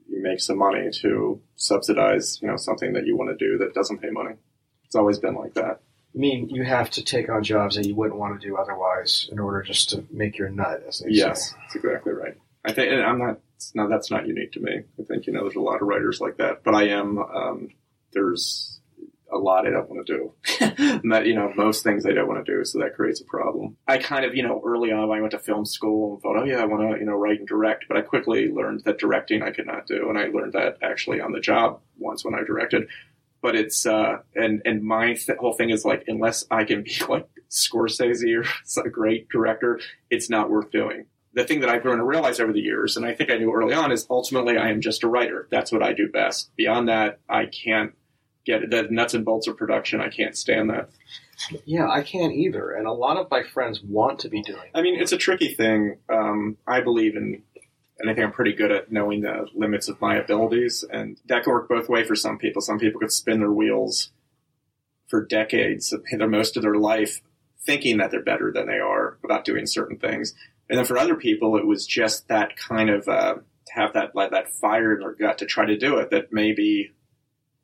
you make some money to subsidize, you know, something that you want to do that doesn't pay money. It's always been like that. I mean, you have to take on jobs that you wouldn't want to do otherwise in order just to make your nut, as they yes, say. that's exactly right. I think, and I'm not. No, that's not unique to me. I think you know, there's a lot of writers like that, but I am. Um, there's a lot I don't want to do. that, you know, most things I don't want to do, so that creates a problem. I kind of, you know, early on when I went to film school and thought, oh yeah, I want to, you know, write and direct, but I quickly learned that directing I could not do, and I learned that actually on the job once when I directed. But it's uh, and and my th- whole thing is like, unless I can be like Scorsese or a great director, it's not worth doing the thing that I've grown to realize over the years, and I think I knew early on, is ultimately I am just a writer. That's what I do best. Beyond that, I can't get the nuts and bolts of production. I can't stand that. Yeah, I can't either. And a lot of my friends want to be doing. I mean, it's a tricky thing. Um, I believe in, and I think I'm pretty good at knowing the limits of my abilities, and that can work both way for some people. Some people could spin their wheels for decades, their most of their life, thinking that they're better than they are about doing certain things. And then for other people, it was just that kind of uh, have that like, that fire in their gut to try to do it. That maybe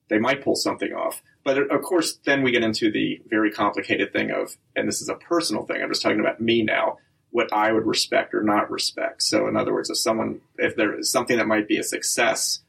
they might pull something off. But of course, then we get into the very complicated thing of, and this is a personal thing. I'm just talking about me now. What I would respect or not respect. So, in other words, if someone, if there is something that might be a success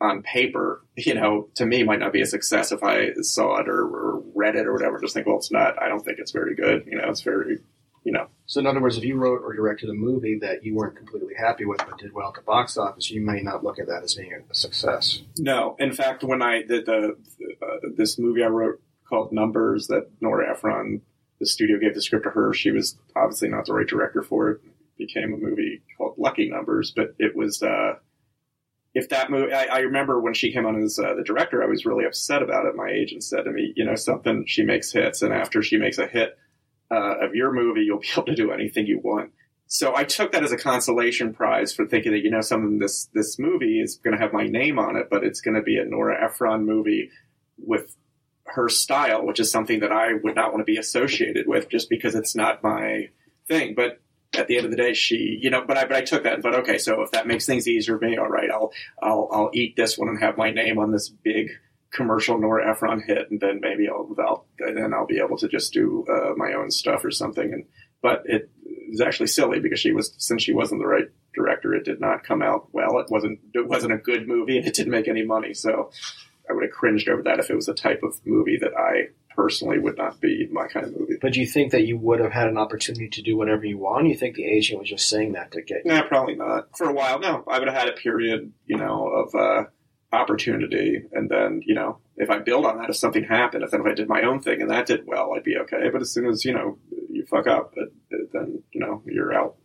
on paper, you know, to me might not be a success if I saw it or, or read it or whatever. Just think, well, it's not. I don't think it's very good. You know, it's very you know. So in other words, if you wrote or directed a movie that you weren't completely happy with but did well at the box office, you may not look at that as being a success. No, in fact, when I did the, uh, this movie I wrote called Numbers that Nora Ephron, the studio gave the script to her. She was obviously not the right director for it. it became a movie called Lucky Numbers, but it was. Uh, if that movie, I, I, remember when she came on as uh, the director, I was really upset about it. My agent said to me, you know, something, she makes hits, and after she makes a hit, uh, of your movie, you'll be able to do anything you want. So I took that as a consolation prize for thinking that you know some of this this movie is going to have my name on it, but it's going to be a Nora Ephron movie with her style, which is something that I would not want to be associated with just because it's not my thing. But at the end of the day, she, you know, but I, but I took that but okay, so if that makes things easier for me, all right, I'll, I'll, I'll eat this one and have my name on this big commercial Nora Ephron hit, and then maybe I'll, I'll then I'll be able to just do uh, my own stuff or something. And but it was actually silly because she was since she wasn't the right director, it did not come out well. It wasn't it wasn't a good movie, and it didn't make any money. So I would have cringed over that if it was a type of movie that I personally would not be my kind of movie. But do you think that you would have had an opportunity to do whatever you want? You think the agent was just saying that to get you? Nah, probably not. For a while, no. I would have had a period, you know, of. Uh, opportunity. And then, you know, if I build on that, if something happened, if, then if I did my own thing and that did well, I'd be okay. But as soon as, you know, you fuck up, then, you know, you're out.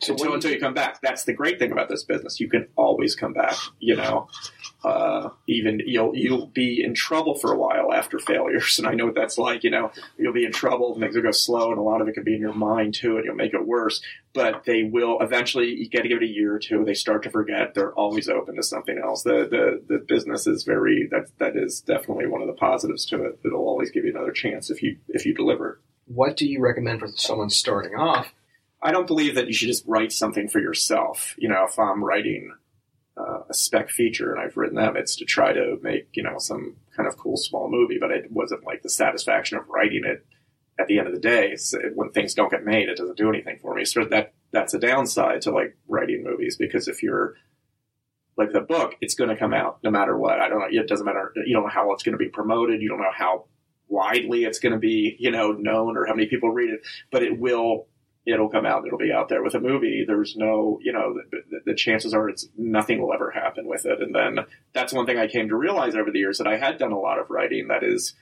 So until, until you come back. That's the great thing about this business. You can always come back, you know. Uh, even you'll you'll be in trouble for a while after failures, and I know what that's like. You know, you'll be in trouble, things will go slow, and a lot of it can be in your mind too, and you'll make it worse. But they will eventually. You got to give it a year or two. They start to forget. They're always open to something else. The the the business is very that that is definitely one of the positives to it. It'll always give you another chance if you if you deliver. What do you recommend for someone starting off? I don't believe that you should just write something for yourself. You know, if I'm writing uh, a spec feature and I've written them, it's to try to make, you know, some kind of cool small movie, but it wasn't like the satisfaction of writing it at the end of the day, when things don't get made, it doesn't do anything for me. So that that's a downside to like writing movies because if you're like the book, it's going to come out no matter what. I don't know. It doesn't matter. You don't know how it's going to be promoted. You don't know how widely it's going to be, you know, known or how many people read it, but it will, it'll come out. It'll be out there with a movie. There's no, you know, the, the, chances are it's nothing will ever happen with it. And then that's one thing I came to realize over the years that I had done a lot of writing that is,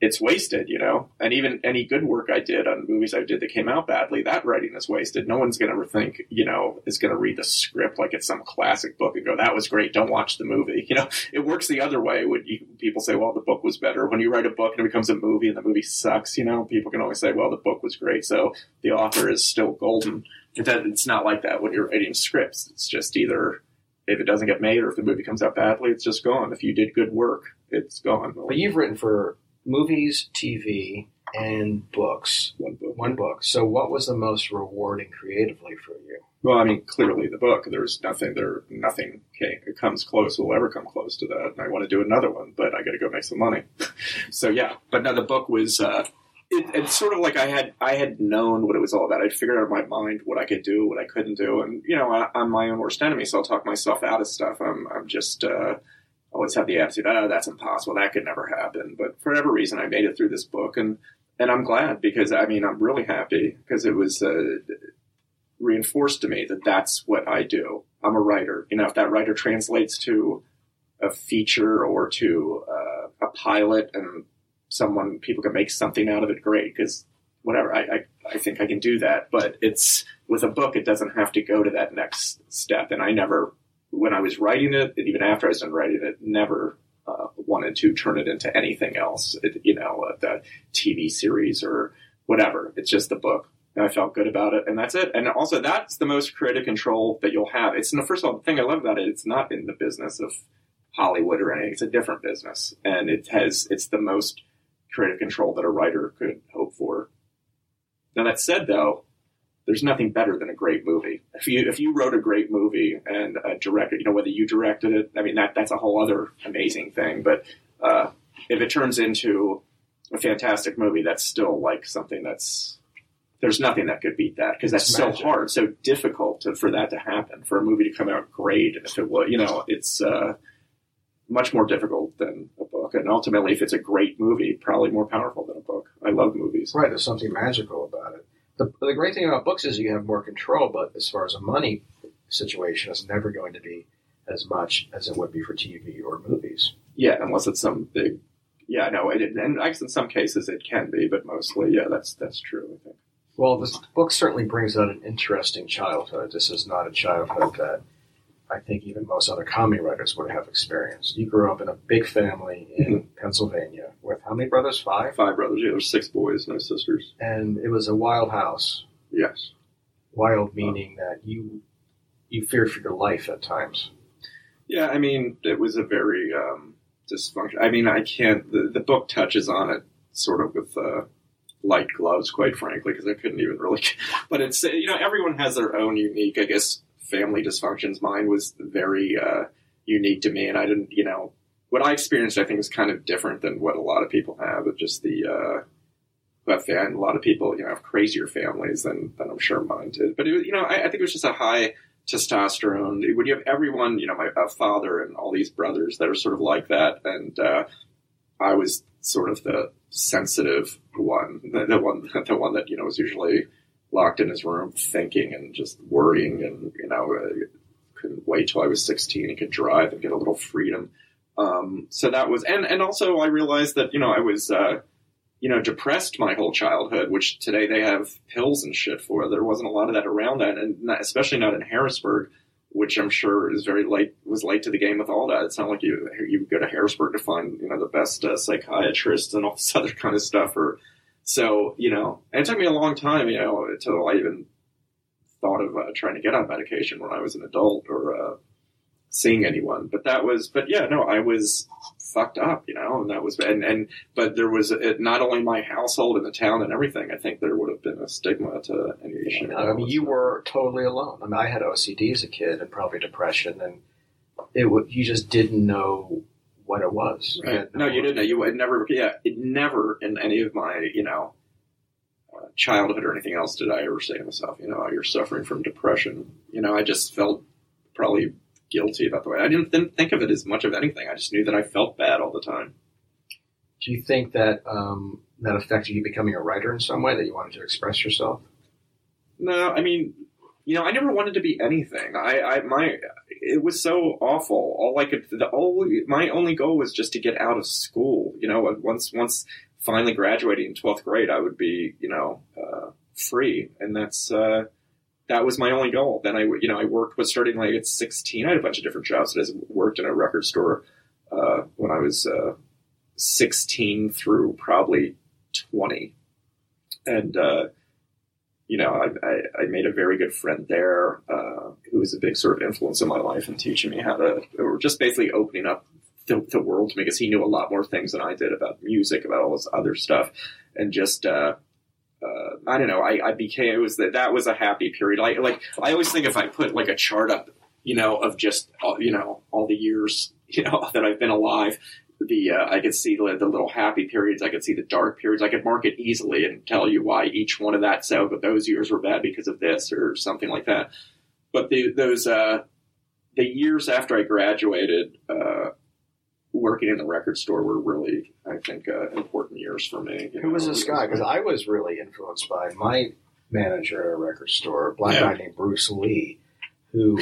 it's wasted, you know. And even any good work I did on movies I did that came out badly, that writing is wasted. No one's going to think, you know, is going to read the script like it's some classic book and go, "That was great. Don't watch the movie." You know, it works the other way. When you, people say, "Well, the book was better," when you write a book and it becomes a movie and the movie sucks, you know, people can always say, "Well, the book was great," so the author is still golden. That it's not like that when you're writing scripts. It's just either if it doesn't get made or if the movie comes out badly, it's just gone. If you did good work, it's gone. But you've written for movies, TV, and books. One book. One book. So, what was the most rewarding creatively for you? Well, I mean, clearly the book. There's nothing there. Nothing comes close. Will ever come close to that. And I want to do another one, but I got to go make some money. so yeah. But now the book was. Uh, it, it's sort of like I had I had known what it was all about. I'd figured out in my mind what I could do, what I couldn't do, and you know I, I'm my own worst enemy, so I'll talk myself out of stuff. I'm I'm just uh, always have the attitude, oh, that's impossible. That could never happen. But for whatever reason, I made it through this book, and and I'm glad because I mean I'm really happy because it was uh, reinforced to me that that's what I do. I'm a writer. You know, if that writer translates to a feature or to uh, a pilot, and someone people can make something out of it, great. Because whatever, I, I I think I can do that. But it's with a book, it doesn't have to go to that next step, and I never when I was writing it, and even after I was done writing it, never uh, wanted to turn it into anything else. It, you know, uh, the TV series or whatever. It's just the book, and I felt good about it, and that's it. And also, that's the most creative control that you'll have. It's the first of all, the thing I love about it. It's not in the business of Hollywood or anything. It's a different business, and it has. It's the most creative control that a writer could hope for. Now that said, though, there's nothing better than a great movie. If you if you wrote a great movie and directed, you know whether you directed it, I mean that that's a whole other amazing thing. But uh, if it turns into a fantastic movie, that's still like something that's there's nothing that could beat that because that's so hard, so difficult to, for that to happen for a movie to come out great. If it was, you know, it's uh, much more difficult than a book. And ultimately, if it's a great movie, probably more powerful than a book. I love movies. Right, there's something magical about it. The, the great thing about books is you have more control, but as far as a money situation, it's never going to be as much as it would be for TV or movies. Yeah, unless it's some big. Yeah, no, it, and I guess in some cases it can be, but mostly, yeah, that's that's true. I think. Well, this book certainly brings out an interesting childhood. This is not a childhood that I think even most other comedy writers would have experienced. You grew up in a big family in Pennsylvania with how many brothers? Five? Five brothers. Yeah, there's six boys, no sisters. And it was a wild house. Yes. Wild meaning that you you feared for your life at times. Yeah, I mean, it was a very um, dysfunction. I mean, I can't. The, the book touches on it sort of with uh, light gloves, quite frankly, because I couldn't even really. But it's you know everyone has their own unique, I guess, family dysfunctions. Mine was very uh, unique to me, and I didn't, you know, what I experienced. I think is kind of different than what a lot of people have. But just the uh, who fan, a lot of people, you know, have crazier families than than I'm sure mine did. But it, you know, I, I think it was just a high testosterone. When you have everyone, you know, my father and all these brothers that are sort of like that, and uh, I was sort of the sensitive one, the, the one, the one that you know was usually locked in his room thinking and just worrying, and you know, uh, couldn't wait till I was 16 and could drive and get a little freedom. Um, so that was, and and also I realized that you know I was. Uh, you know, depressed my whole childhood, which today they have pills and shit for. There wasn't a lot of that around that, and not, especially not in Harrisburg, which I'm sure is very late was late to the game with all that. It's not like you you go to Harrisburg to find you know the best uh, psychiatrists and all this other kind of stuff. Or so you know, and it took me a long time, you know, until I even thought of uh, trying to get on medication when I was an adult or uh, seeing anyone. But that was, but yeah, no, I was fucked up, you know, and that was, and, and, but there was it, not only my household and the town and everything, I think there would have been a stigma to any issue. I mean, you were totally alone. I mean, I had OCD as a kid and probably depression, and it would you just didn't know what it was. Right. had No, you didn't know. You would never, yeah, it never in any of my, you know, uh, childhood or anything else did I ever say to myself, you know, oh, you're suffering from depression. You know, I just felt probably guilty about the way I didn't, didn't think of it as much of anything. I just knew that I felt bad all the time. Do you think that um, that affected you becoming a writer in some way? That you wanted to express yourself? No, I mean, you know, I never wanted to be anything. I, I my, it was so awful. All I could, the only, my only goal was just to get out of school. You know, once, once finally graduating in twelfth grade, I would be, you know, uh, free, and that's, uh, that was my only goal. Then I, you know, I worked was starting like at sixteen. I had a bunch of different jobs. I worked in a record store uh, when I was uh, sixteen through probably twenty, and uh, you know, I, I, I, made a very good friend there uh, who was a big sort of influence in my life and teaching me how to, or just basically opening up the, the, world to me because he knew a lot more things than I did about music, about all this other stuff, and just. Uh, uh, I don't know. I, I became it was that that was a happy period. Like like I always think if I put like a chart up, you know, of just all, you know all the years you know that I've been alive, the uh, I could see the, the, little happy periods. I could see the dark periods. I could mark it easily and tell you why each one of that. So, but those years were bad because of this or something like that. But the, those uh, the years after I graduated, uh, working in the record store were really, I think, uh, important years for me. Who know? was this guy? Because I was really influenced by my manager at a record store, a black yeah. guy named Bruce Lee. Who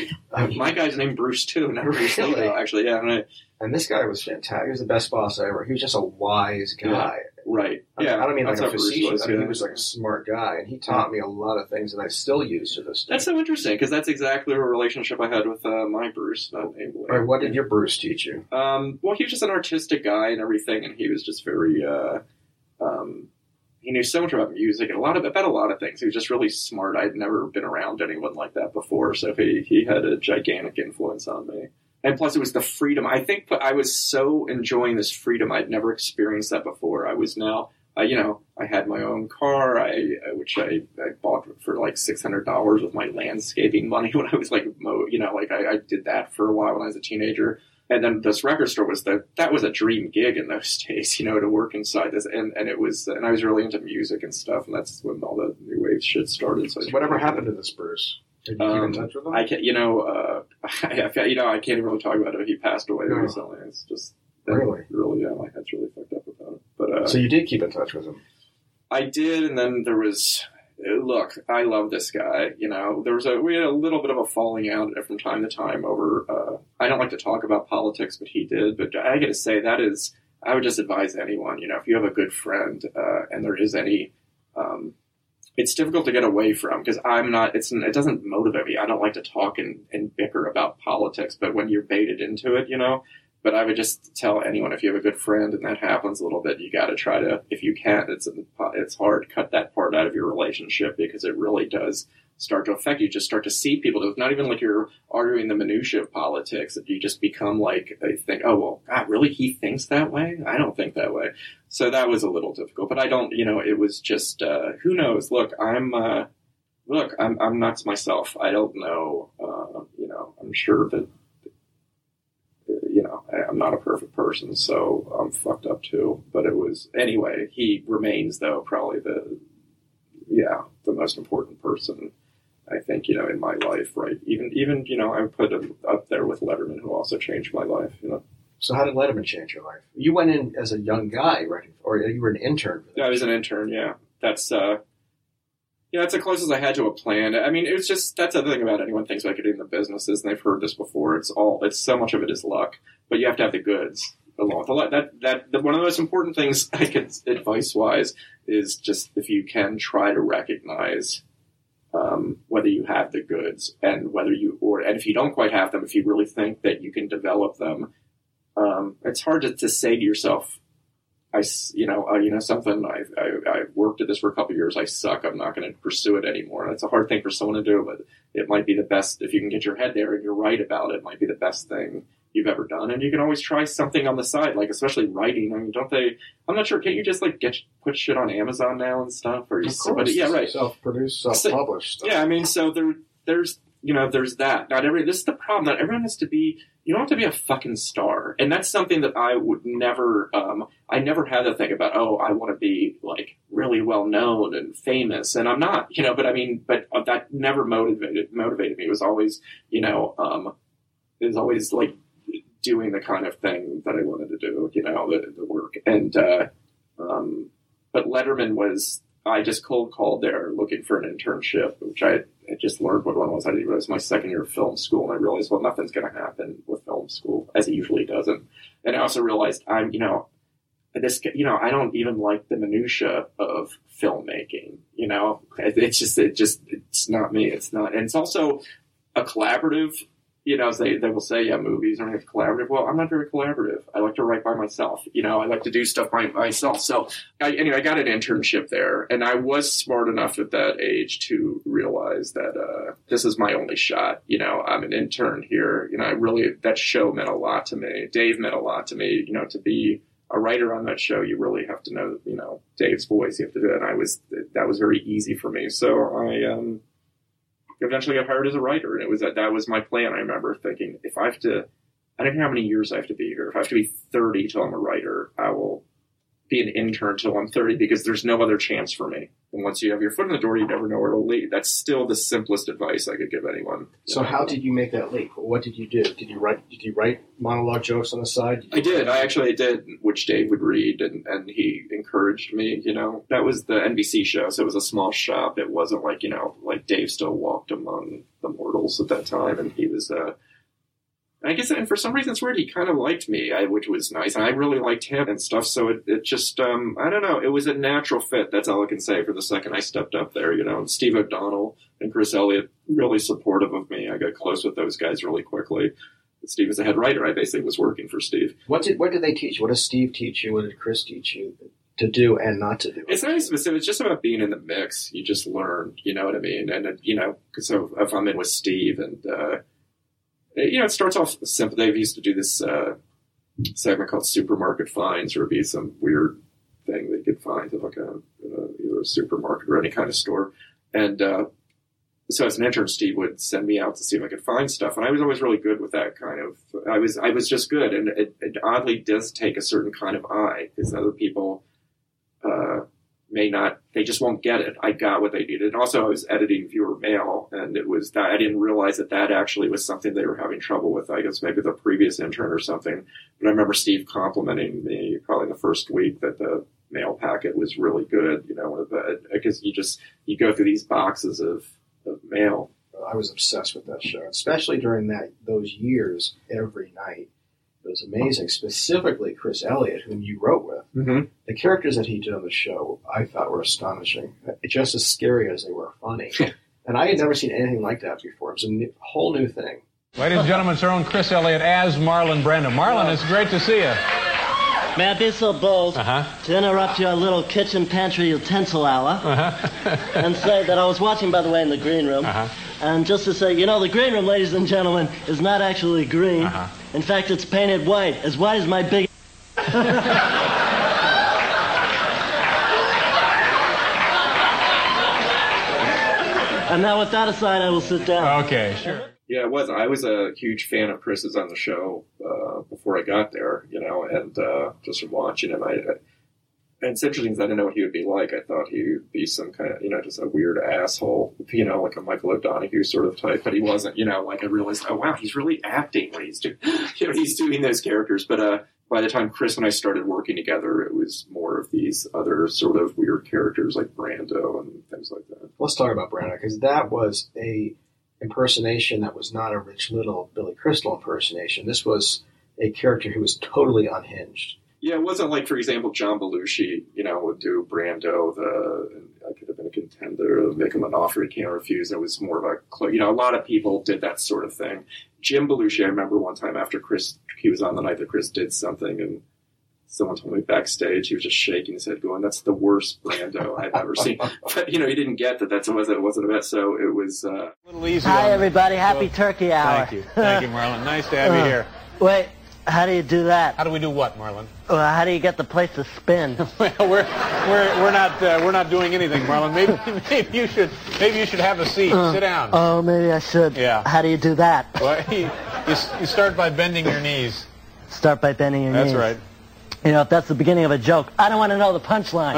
my guy's named Bruce too, not Bruce really? Lee, though, actually. Yeah, and I, and this guy was fantastic. He was the best boss I ever. He was just a wise guy. Yeah, right. Yeah. I, don't mean like a facetious. I mean, he was like a smart guy, and he taught me a lot of things that I still use to this day. That's so interesting because that's exactly a relationship I had with uh, my Bruce. Not right, what did your Bruce teach you? Um, well, he was just an artistic guy and everything, and he was just very. Uh, um, he knew so much about music and a lot of about a lot of things. He was just really smart. I'd never been around anyone like that before, so he he had a gigantic influence on me and plus it was the freedom. I think I was so enjoying this freedom. I'd never experienced that before. I was now, uh, you know, I had my own car, I which I, I bought for like six hundred dollars with my landscaping money when I was like, you know, like I, I did that for a while when I was a teenager. And then this record store was the that was a dream gig in those days, you know, to work inside this, and and it was, and I was really into music and stuff, and that's when all the new wave shit started. So, whatever happened to the Bruce? Did you keep in um, touch with him? I can't, you know, uh, I, you know, I can't even really talk about it. He passed away no. recently. It's just really, really, yeah, my head's really fucked up about it. But uh, so you did keep in touch with him. I did, and then there was. Look, I love this guy. You know, there was a we had a little bit of a falling out from time to time over. Uh, I don't like to talk about politics, but he did. But I got to say that is, I would just advise anyone. You know, if you have a good friend uh, and there is any um, it's difficult to get away from because I'm not. It's it doesn't motivate me. I don't like to talk and, and bicker about politics. But when you're baited into it, you know. But I would just tell anyone if you have a good friend and that happens a little bit, you got to try to. If you can't, it's it's hard. Cut that part out of your relationship because it really does start to affect you. Just start to see people. It's not even like you're arguing the minutia of politics. You just become like they think, oh well, God, really? He thinks that way? I don't think that way. So that was a little difficult. But I don't, you know, it was just uh, who knows. Look, I'm. Uh, look, I'm I'm not myself. I don't know. Uh, you know, I'm sure that. I'm not a perfect person, so I'm fucked up too. But it was anyway. He remains, though, probably the yeah the most important person I think, you know, in my life, right? Even, even, you know, I put him up there with Letterman, who also changed my life, you know. So how did Letterman change your life? You went in as a young guy, right? Or you were an intern? Yeah, I was an intern, yeah. That's, uh, yeah, that's the closest I had to a plan. I mean, it was just, that's the thing about anyone thinks about getting in the businesses, and they've heard this before. It's all, it's so much of it is luck, but you have to have the goods along with the luck. That, that, the, one of the most important things I can, advice wise, is just if you can try to recognize um, whether you have the goods and whether you or and if you don't quite have them, if you really think that you can develop them, um, it's hard to, to, say to yourself, I you know uh, you know something I, I I worked at this for a couple years. I suck. I'm not going to pursue it anymore. And it's a hard thing for someone to do, but it might be the best if you can get your head there and you're right about it. it might be the best thing you've ever done, and you can always try something on the side, like especially writing. I mean, don't they? I'm not sure. Can't you just like get put shit on Amazon now and stuff? Or of somebody? Yeah, right. Self-produced, self-published. So, yeah, I mean, so there, there's you know, there's that. Not every. This is the problem. Not everyone has to be. You don't have to be a fucking star. and that's something that I would never. Um, I never had to think about. Oh, I want to be like really well known and famous, and I'm not. You know, but I mean, but that never motivated motivated me. It was always, you know, um, it was always like doing the kind of thing that I wanted to do. You know, the, the work, and uh, um, but Letterman was. I just cold called there looking for an internship, which I I just learned what one was. I didn't realize my second year of film school, and I realized, well, nothing's going to happen with film school as it usually doesn't. And I also realized I'm, you know, this, you know, I don't even like the minutia of filmmaking. You know, it's just, it just, it's not me. It's not, and it's also a collaborative. You know, they they will say, yeah, movies are collaborative. Well, I'm not very collaborative. I like to write by myself. You know, I like to do stuff by myself. So, I, anyway, I got an internship there, and I was smart enough at that age to realize that uh, this is my only shot. You know, I'm an intern here. You know, I really that show meant a lot to me. Dave meant a lot to me. You know, to be a writer on that show, you really have to know, you know, Dave's voice. You have to do it. And I was that was very easy for me. So I um, eventually got hired as a writer, and it was that that was my plan. I remember thinking, if I have to, I don't know how many years I have to be here. If I have to be 30 till I'm a writer, I will be an intern till I'm 30 because there's no other chance for me. And once you have your foot in the door, you never know where it'll lead. That's still the simplest advice I could give anyone. So how did you make that leap? What did you do? Did you write? Did you write monologue jokes on the side? Did I did. I actually did, which Dave would read, and, and he encouraged me. You know, that was the NBC show, so it was a small shop. It wasn't like you know, like Dave still walked among the mortals at that time, and he was. Uh, I guess, and for some reason, it's weird. He kind of liked me, I, which was nice, and I really liked him and stuff. So it, it just, um, I don't know, it was a natural fit. That's all I can say. For the second I stepped up there, you know, and Steve O'Donnell and Chris Elliott really supportive of me. I got close with those guys really quickly. Steve was a head writer. I basically was working for Steve. What did what did they teach? What does Steve teach you? What did Chris teach you to do and not to do? It's not specific. It's just about being in the mix. You just learn. You know what I mean? And uh, you know, so if I'm in with Steve and. Uh, you know, it starts off simple. They used to do this uh, segment called Supermarket Finds, or it'd be some weird thing they could find at like a, uh, either a supermarket or any kind of store. And uh, so as an intern, Steve would send me out to see if I could find stuff, and I was always really good with that kind of. I was I was just good, and it, it oddly does take a certain kind of eye because other people. Uh, may not they just won't get it. I got what they needed. And also i was editing viewer mail and it was that i didn't realize that that actually was something they were having trouble with. I guess maybe the previous intern or something. But i remember steve complimenting me probably the first week that the mail packet was really good you know because you just you go through these boxes of, of mail. I was obsessed with that show especially during that those years every night it was amazing. Specifically, Chris Elliott, whom you wrote with, mm-hmm. the characters that he did on the show, I thought were astonishing. Just as scary as they were funny. and I had never seen anything like that before. It was a new, whole new thing. Ladies and gentlemen, it's our own Chris Elliott as Marlon Brando. Marlon, it's great to see you. May I be so bold uh-huh. to interrupt your little kitchen pantry utensil hour uh-huh. and say that I was watching, by the way, in the green room. Uh-huh. And just to say, you know, the green room, ladies and gentlemen, is not actually green. In fact, it's painted white, as white as my big. and now, with that aside, I will sit down. Okay, sure. Yeah, it was. I was a huge fan of Chris's on the show uh, before I got there, you know, and uh, just from watching him, I, I and it's interesting because I didn't know what he would be like. I thought he would be some kind of, you know, just a weird asshole, you know, like a Michael O'Donoghue sort of type. But he wasn't, you know, like I realized, oh wow, he's really acting when he's doing, you know, he's doing those characters. But uh, by the time Chris and I started working together, it was more of these other sort of weird characters like Brando and things like that. Let's talk about Brando because that was a impersonation that was not a Rich Little Billy Crystal impersonation. This was a character who was totally unhinged. Yeah, it wasn't like, for example, John Belushi, you know, would do Brando, the I could have been a contender, make him an offer he can't refuse. It was more of a, you know, a lot of people did that sort of thing. Jim Belushi, I remember one time after Chris, he was on the night that Chris did something, and someone told me backstage, he was just shaking his head, going, "That's the worst Brando I've ever seen." But you know, he didn't get that. That's was it wasn't a bet. So it was. Uh, a little easy. Hi, everybody. Happy Turkey Hour. Thank you, thank you, Marlon. Nice to have you Uh, here. Wait, how do you do that? How do we do what, Marlon? Well, how do you get the place to spin? well, we're we're we're not uh, we're not doing anything, Marlon. Maybe maybe you should maybe you should have a seat. Uh, Sit down. Oh, maybe I should. Yeah. How do you do that? Well, you, you, start by bending your knees. Start by bending your That's knees. That's right. You know, if that's the beginning of a joke, I don't want to know the punchline.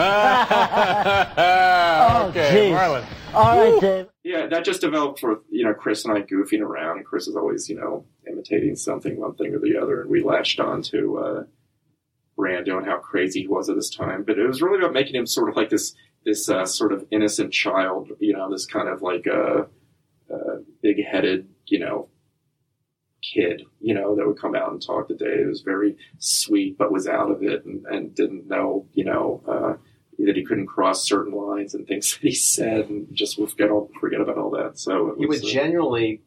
oh, okay, jeez. Marlon. All right, Dave. Yeah, that just developed for you know Chris and I goofing around. Chris is always you know imitating something, one thing or the other, and we latched on to uh, Brando and how crazy he was at this time. But it was really about making him sort of like this this uh, sort of innocent child, you know, this kind of like a uh, uh, big headed, you know, kid, you know, that would come out and talk to Dave. It was very sweet, but was out of it and, and didn't know, you know, uh, that he couldn't cross certain lines and things that he said and just forget all forget about all that. So it He was, would genuinely,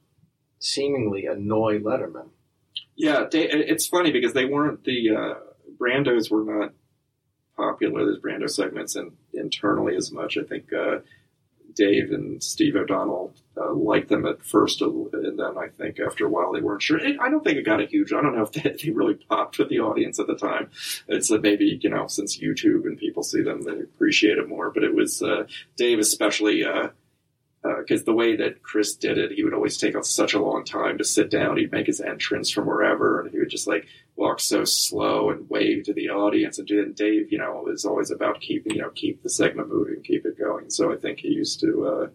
seemingly annoy Letterman. yeah, they, it's funny because they weren't the uh, Brandos were not popular. There's Brando segments and internally as much. I think uh, Dave and Steve O'Donnell uh, liked them at first, and then I think after a while they weren't sure. I don't think it got a huge. I don't know if they, they really popped with the audience at the time. It's uh, maybe you know since YouTube and people see them, they appreciate it more. But it was uh, Dave especially. Uh, because the way that Chris did it, he would always take such a long time to sit down. He'd make his entrance from wherever, just like walk so slow and wave to the audience. And Dave, you know, is always about keeping, you know, keep the segment moving, keep it going. So I think he used to, uh,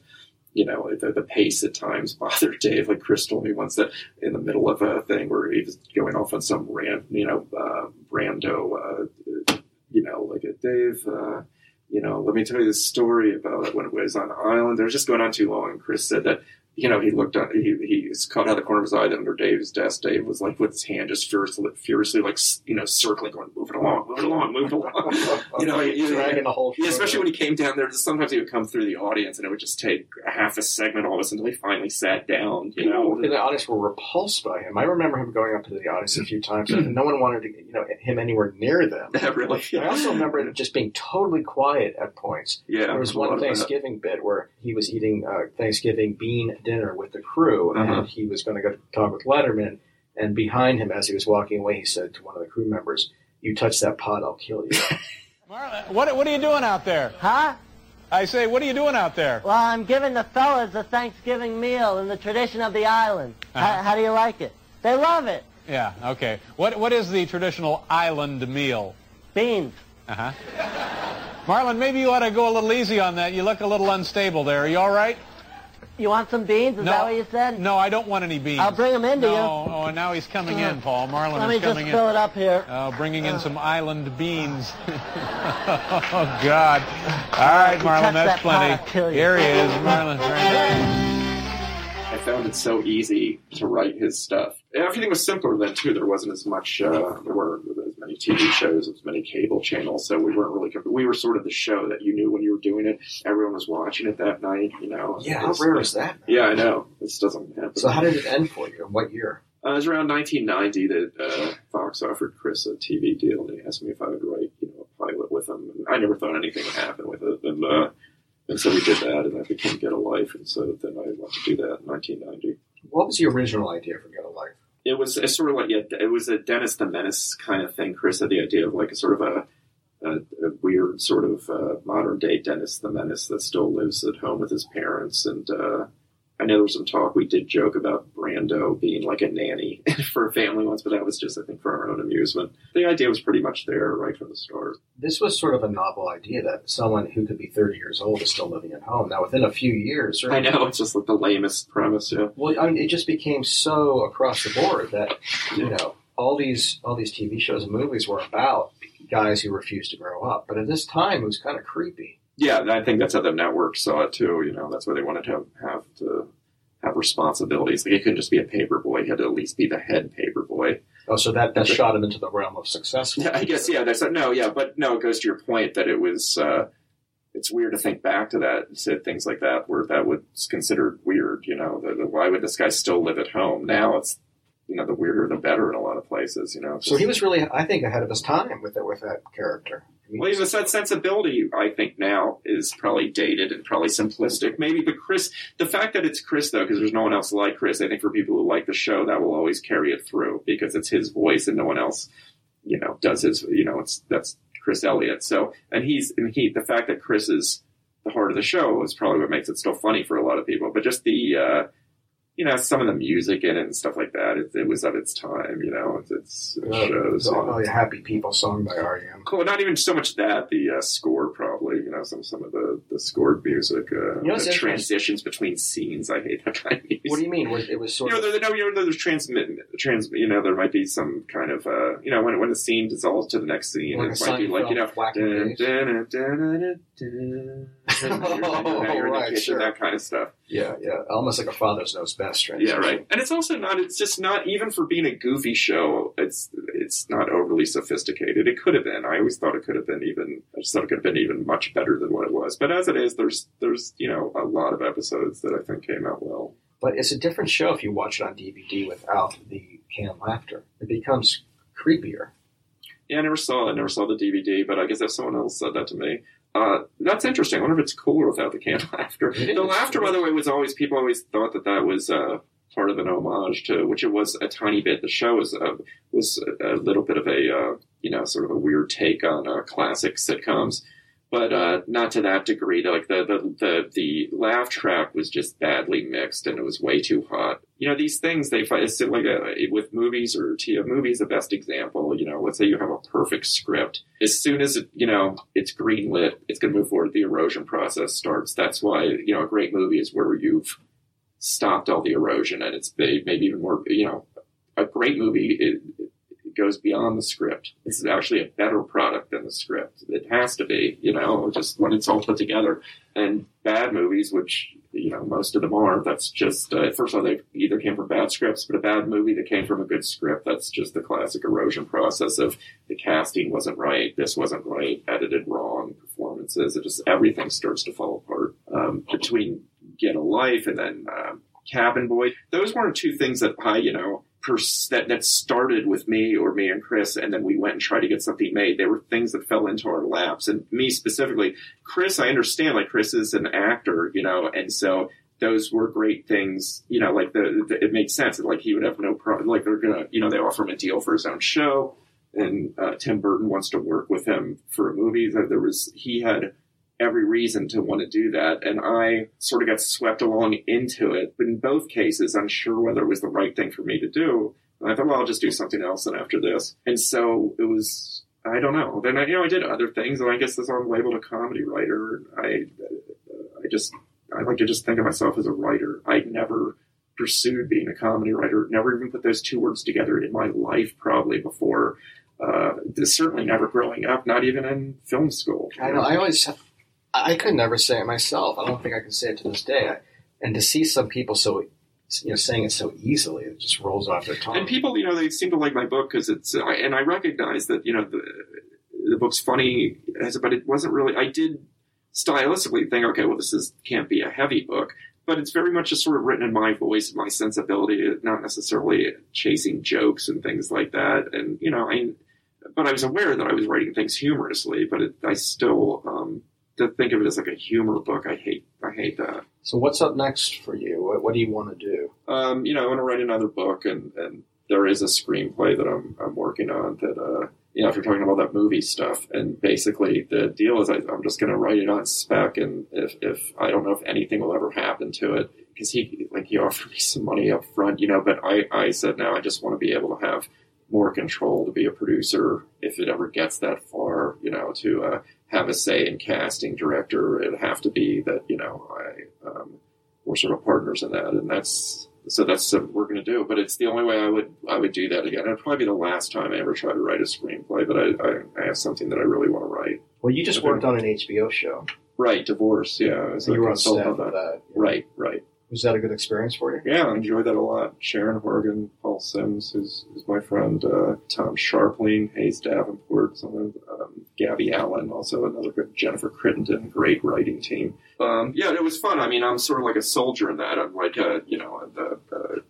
you know, the, the pace at times bothered Dave. Like Chris told me once that in the middle of a thing where he was going off on some rant, you know, uh, Brando, uh, you know, like a Dave. Uh, you know, let me tell you this story about when it was on Island. It was just going on too long. And Chris said that, you know, he looked on, he, he caught out of the corner of his eye under Dave's desk. Dave was like with his hand just furiously, furiously like, you know, circling, going, move it along, move along, move along. you know, he, Dragging the whole yeah, especially when he came down there. Sometimes he would come through the audience and it would just take a half a segment almost until he finally sat down, you know. People in the audience were repulsed by him. I remember him going up to the audience a few times, and no one wanted to, you know, him anywhere near them. really? I also remember it just being totally quiet at points. Yeah, there was one. Thanksgiving bit where he was eating uh, Thanksgiving bean dinner with the crew, Uh-huh. and he was going to go talk with Letterman. And behind him, as he was walking away, he said to one of the crew members, "You touch that pot, I'll kill you." What, what are you doing out there? Huh? I say, what are you doing out there? Well, I'm giving the fellas a Thanksgiving meal in the tradition of the island. Uh-huh. How, how do you like it? They love it. Yeah, okay. What What is the traditional island meal? Beans. Uh-huh. Marlon, maybe you ought to go a little easy on that. You look a little unstable there. Are you all right? You want some beans? Is No. that what you said? No, I don't want any beans. I'll bring 'em into no, you. Oh, and now he's coming in, uh, Paul. Marlon is coming in. Let is me just coming fill in. it up here. Oh, bringing in uh. some island beans. oh, God. All right, Marlon, that's that plenty. I'll kill you. Here he is, Marlon. I found it so easy to write his stuff. Everything was simpler then too. There wasn't as much. Uh, there weren't as many TV shows, as many cable channels, so we weren't really. We were sort of the show that you knew when you were doing it. Everyone was watching it that night. You know. Yeah, how rare is that? Yeah, I know. This doesn't happen. So how did it end for you? What year? Uh, it was around 1990 that uh, Fox offered Chris a TV deal, and he asked me if I would write, you know, a pilot with him. And I never thought anything would happen with it, and uh, and so we did that, and that became Get a Life, and so then I went to do that in 1990. What was the original idea for Get a Life? It was it's sort of like yeah, it was a Dennis the Menace kind of thing. Chris had the idea of like a sort of a, a, a weird sort of uh, modern day Dennis the Menace that still lives at home with his parents. And uh, I know there was some talk. We did joke about Being like a nanny for a family once, but that was just I think for our own amusement. The idea was pretty much there right from the start. This was sort of a novel idea that someone who could be 30 years old is still living at home. Now, within a few years, I know it's just like the lamest premise. Yeah. Well, I mean, it just became so across the board that you know all these all these TV shows and movies were about guys who refused to grow up. But at this time, it was kind of creepy. Yeah, I think that's how the network saw it too. You know, that's why they wanted to have, have to have responsibilities. Like he couldn't just be a paper boy; he had to at least be the head paper boy. Oh, so that that shot him into the realm of success. Yeah, I guess yeah. That's no, yeah, but no, it goes to your point that it was. Uh, it's weird to think back to that and say things like that where that was considered weird. You know, the, the, why would this guy still live at home? Now it's you know the weirder the better in a lot of places. You know, So he was really, I think, ahead of his time with it with that character. Well, even that sensibility, I think now is probably dated and probably simplistic, maybe. But Chris, the fact that it's Chris though, because there's no one else like Chris, I think for people who like the show, that will always carry it through because it's his voice and no one else, you know, does his. You know, it's that's Chris Elliott. So, and he's and he, the fact that Chris is the heart of the show is probably what makes it still funny for a lot of people. But just the uh, you know, some of the music in it and stuff like that, it, it was of its time. You know, it's, it's it Uh, shows. uh, oh, Happy People song by REM. Cool. Not even so much that the uh, score, probably. You know, some some of the the scored music, uh, You know the transitions between scenes. I hate that kind of music. What do you mean? Was, it was sort You know, of. there, no, you know, there's transmit, trans. You know, there might be some kind of, uh, you know, when when the scene dissolves to the next scene, Like it might be like, you know, dun, dun, dun, Oh, right, sure. that kind of stuff. Yeah, yeah. Almost like a father's knows best right? Yeah, right. And it's also not. It's just not even for being a goofy show. It's it's not overly sophisticated. It could have been. I always thought it could have been even. I just thought it could have been even much better than what it was. But as it is, there's there's you know a lot of episodes that I think came out well. But it's a different show if you watch it on DVD without the canned laughter. It becomes creepier. Yeah, I never saw it. I never saw the DVD, but I guess if someone else said that to me. Uh, that's interesting. I wonder if it's cooler without the canned laughter. The laughter, by the way, was always people always thought that that was uh, part of an homage to, which it was a tiny bit. The show was uh, was a, a little bit of a uh, you know sort of a weird take on uh, classic sitcoms, but uh, not to that degree. Like the, the the the laugh track was just badly mixed, and it was way too hot. You know these things they find like a, with movies or TV movies the best example. You know, let's say you have a perfect script. As soon as it, you know it's greenlit, it's going to move forward. The erosion process starts. That's why you know a great movie is where you've stopped all the erosion, and it's maybe even more. You know, a great movie goes beyond the script. It's actually a better product than the script. It has to be. You know, just when it's all put together. And bad movies, which you know most of them are, that's just uh, first of all they either came from bad scripts, but a bad movie that came from a good script. That's just the classic erosion process of the casting wasn't right, this wasn't right, edited wrong, performances. It just everything starts to fall apart um, between Get a Life and then um, Cabin Boy. Those weren't two things that I, you know, pers- that that started with me or me and Chris, and then we went and tried to get something made. They were things that fell into our laps, and me specifically, Chris. I understand, like Chris is an actor, you know, and so those were great things, you know, like the, the it makes sense. Like he would have no problem. Like they're gonna, you know, they offer him a deal for his own show, and uh, Tim Burton wants to work with him for a movie. There there was he had every reason to want to do that. And I sort of got swept along into it. But in both cases, unsure whether it was the right thing for me to do. And I thought, well, I'll just do something else and after this. And so it was, I don't know. Then I, you know, I did other things, and I guess as I'm labeled a comedy writer, I, I just, I like to just think of myself as a writer. I never pursued being a comedy writer. Never even put those two words together in my life, probably before. Uh, certainly never growing up, not even in film school. I know. I always, I could never say it myself. I don't think I can say it to this day. I, and to see some people so, you know, saying it so easily, it just rolls off their tongue. And people, you know, they seem to like my book because it's, and I recognize that, you know, the, the book's funny, but it wasn't really, I did stylistically think, okay, well, this is, can't be a heavy book, but it's very much just sort of written in my voice, my sensibility, not necessarily chasing jokes and things like that. And, you know, I, but I was aware that I was writing things humorously, but it, I still, um, to think of it as like a humor book, I hate, I hate that. So what's up next for you? What, what do you want to do? Um, you know, I want to write another book, and, and there is a screenplay that I'm, I'm working on that, uh, you know, if you're talking about that movie stuff, and basically the deal is I, I'm just going to write it on spec, and if, if I don't know if anything will ever happen to it, because he, like, he offered me some money up front, you know, but I, I said, no, I just want to be able to have more control to be a producer if it ever gets that far, you know, to, uh, have a say in casting director. It'd have to be that, you know, I, um, we're sort of partners in that, and that's so that's what we're going to do. But it's the only way I would I would do that again. It'd probably be the last time I ever try to write a screenplay. But I, I, I have something that I really want to write. Well, you just worked on an HBO show. Right, divorce. Yeah, as You were on staff of that. Right, right. Was that a good experience for you? Yeah, I enjoyed that a lot. Sharon Horgan, Paul Simms, who's, who's my friend, uh, Tom Scharpling, Hayes Davenport, some of, um, Gabby Allen, also another good, Jennifer Crittenden, great writing team. Um, yeah, it was fun. I mean, I'm sort of like a soldier in that. I'm like a, you know, the uh,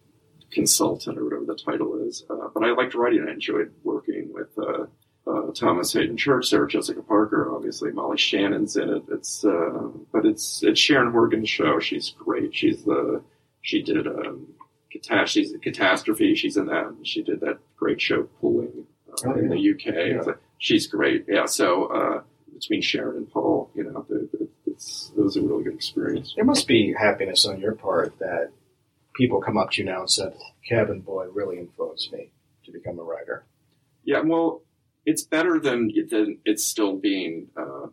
consultant or whatever the title is. Uh, but I liked writing. I enjoyed working with uh, uh, Thomas Haden Church, Sarah Jessica Parker, obviously Molly Shannon's in it. It's uh, but it's it's Sharon Horgan's show. She's great. She's the she did um, she's a catastrophe. She's in that. She did that great show Pulling uh, Oh, in the yeah. UK. It's like- she's great. Yeah. So uh, between Sharon and Paul, you know, the, the, it's it was a really good experience. There must be happiness on your part that people come up to you now and said, Cabin Boy really influenced me to become a writer? Yeah, well, it's better than than it's still being, uh,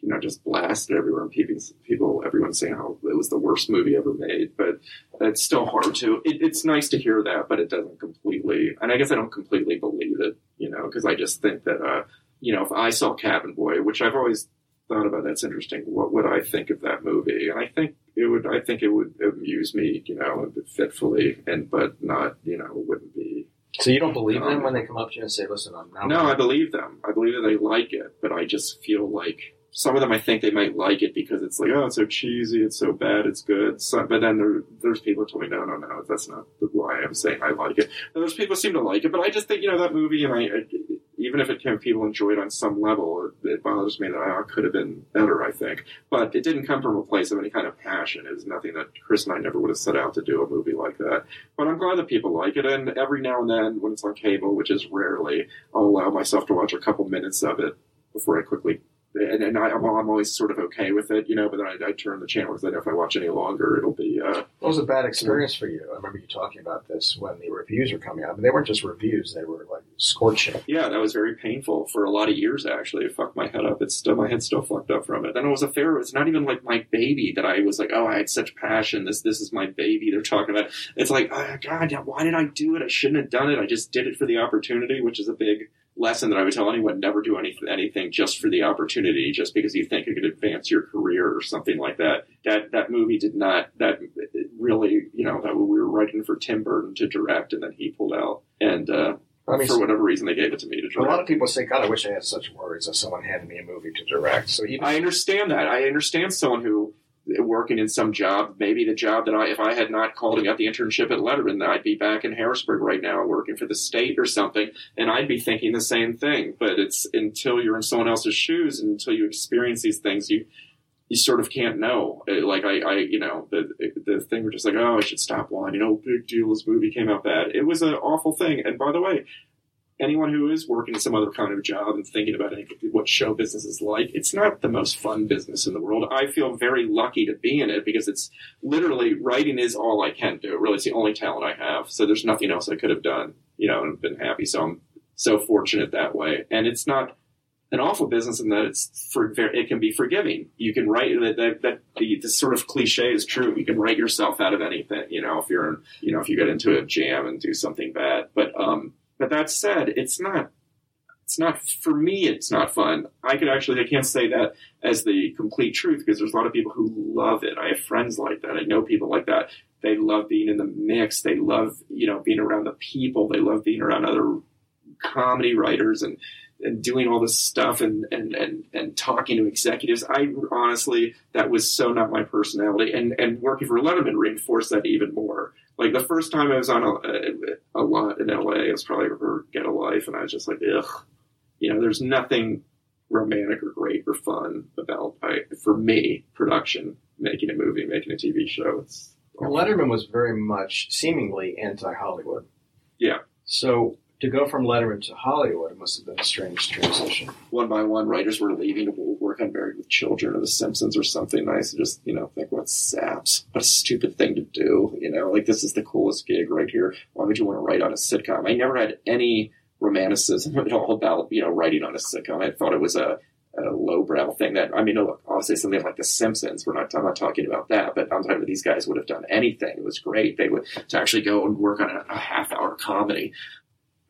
you know, just blasted everywhere and people, people, everyone's saying how it was the worst movie ever made. But it's still hard to. It, it's nice to hear that, but it doesn't completely. And I guess I don't completely believe it, you know, because I just think that, uh, you know, if I saw Cabin Boy, which I've always thought about, that's interesting. What would I think of that movie? And I think it would. I think it would amuse me, you know, fitfully, and but not, you know, wouldn't be So you don't believe them when they come up to you and say, listen, I'm now. no, I believe them. I believe that they like it, but I just feel like some of them I think they might like it because it's like, oh, it's so cheesy, it's so bad, it's good. So, but then there, there's people told me, no, no, no, that's not why I'm saying I like it. And there's people seem to like it, but I just think, you know, that movie, and I, I even if it can, people enjoy it on some level, it, it bothers me that ah, I could have been better, I think. But it didn't come from a place of any kind of passion. It was nothing that Chris and I never would have set out to do a movie like that. But I'm glad that people like it, and every now and then, when it's on cable, which is rarely, I'll allow myself to watch a couple minutes of it before I quickly. And, and I, I'm, I'm always sort of okay with it, you know. But then I, I turn the channel because I know if I watch any longer, it'll be. Uh, What was a bad experience for you? I remember you talking about this when the reviews were coming out. But they weren't just reviews; they were like scorching. Yeah, that was very painful for a lot of years. Actually, it fucked my head up. It's still my head's still fucked up from it. Then it was a fair. It's not even like my baby that I was like, oh, I had such passion. This this is my baby. They're talking about. It's like, oh, God, why did I do it? I shouldn't have done it. I just did it for the opportunity, which is a big lesson that I would tell anyone: never do anything anything just for the opportunity, just because you think it could advance your career or something like that. That that movie did not. That really, you know, that we were writing for Tim Burton to direct, and then he pulled out and. uh I mean, for whatever reason, they gave it to me to direct. A lot of people say, God, I wish I had such worries if someone handed me a movie to direct. So even I understand that. I understand someone who working in some job, maybe the job that I, if I had not called and got the internship at Letterman, I'd be back in Harrisburg right now working for the state or something, and I'd be thinking the same thing. But it's until you're in someone else's shoes and until you experience these things, you you sort of can't know. Uh, Like I, I you know, the the thing we're just like, oh, I should stop whining. Oh, big deal. This movie came out bad. It was an awful thing. And by the way, anyone who is working some other kind of job and thinking about any, what show business is like, it's not the most fun business in the world. I feel very lucky to be in it because it's literally writing is all I can do. Really, it's the only talent I have. So there's nothing else I could have done, you know, and been happy. So I'm so fortunate that way. And it's not an awful business in that it's for it can be forgiving. You can write that that, that the, this sort of cliche is true. You can write yourself out of anything. You know, if you're you know if you get into a jam and do something bad. But um, but that said, it's not. It's not for me. It's not fun. I could actually. I can't say that as the complete truth because there's a lot of people who love it. I have friends like that. I know people like that. They love being in the mix. They love you know being around the people. They love being around other comedy writers and and doing all this stuff and, and, and, and talking to executives. I honestly, that was so not my personality. And, and working for Letterman reinforced that even more. Like the first time I was on a, a lot in LA, it was probably for Get a Life. And I was just like, ugh, you know, there's nothing romantic or great or fun about, I, for me, production, making a movie, making a TV show. It's, Letterman was very much seemingly anti-Hollywood. yeah. So to go from Letterman to Hollywood must have been a strange transition. one by one, writers were leaving to work on Married with Children or The Simpsons or something. I to just, you know, think, what saps? What a stupid thing to do. You know, like this is the coolest gig right here. Why would you want to write on a sitcom? I never had any romanticism at all about, you know, writing on a sitcom. I thought it was a, a lowbrow thing that, I mean, look, obviously something like The Simpsons, we're not, I'm not talking about that, but I'm talking about these guys would have done anything. It was great. They would, to actually go and work on a, a half hour comedy.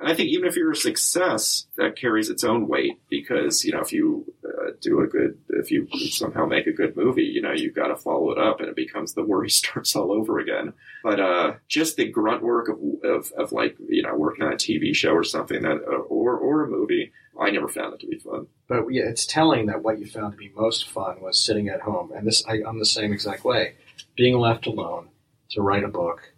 And I think even if you're a success, that carries its own weight because, you know, if you uh, do a good, if you somehow make a good movie, you know, you've got to follow it up and it becomes the worry starts all over again. But, uh, just the grunt work of, of, of like, you know, working on a TV show or something that, uh, or, or a movie, I never found it to be fun. But yeah, it's telling that what you found to be most fun was sitting at home, and this I, I'm the same exact way, being left alone to write a book.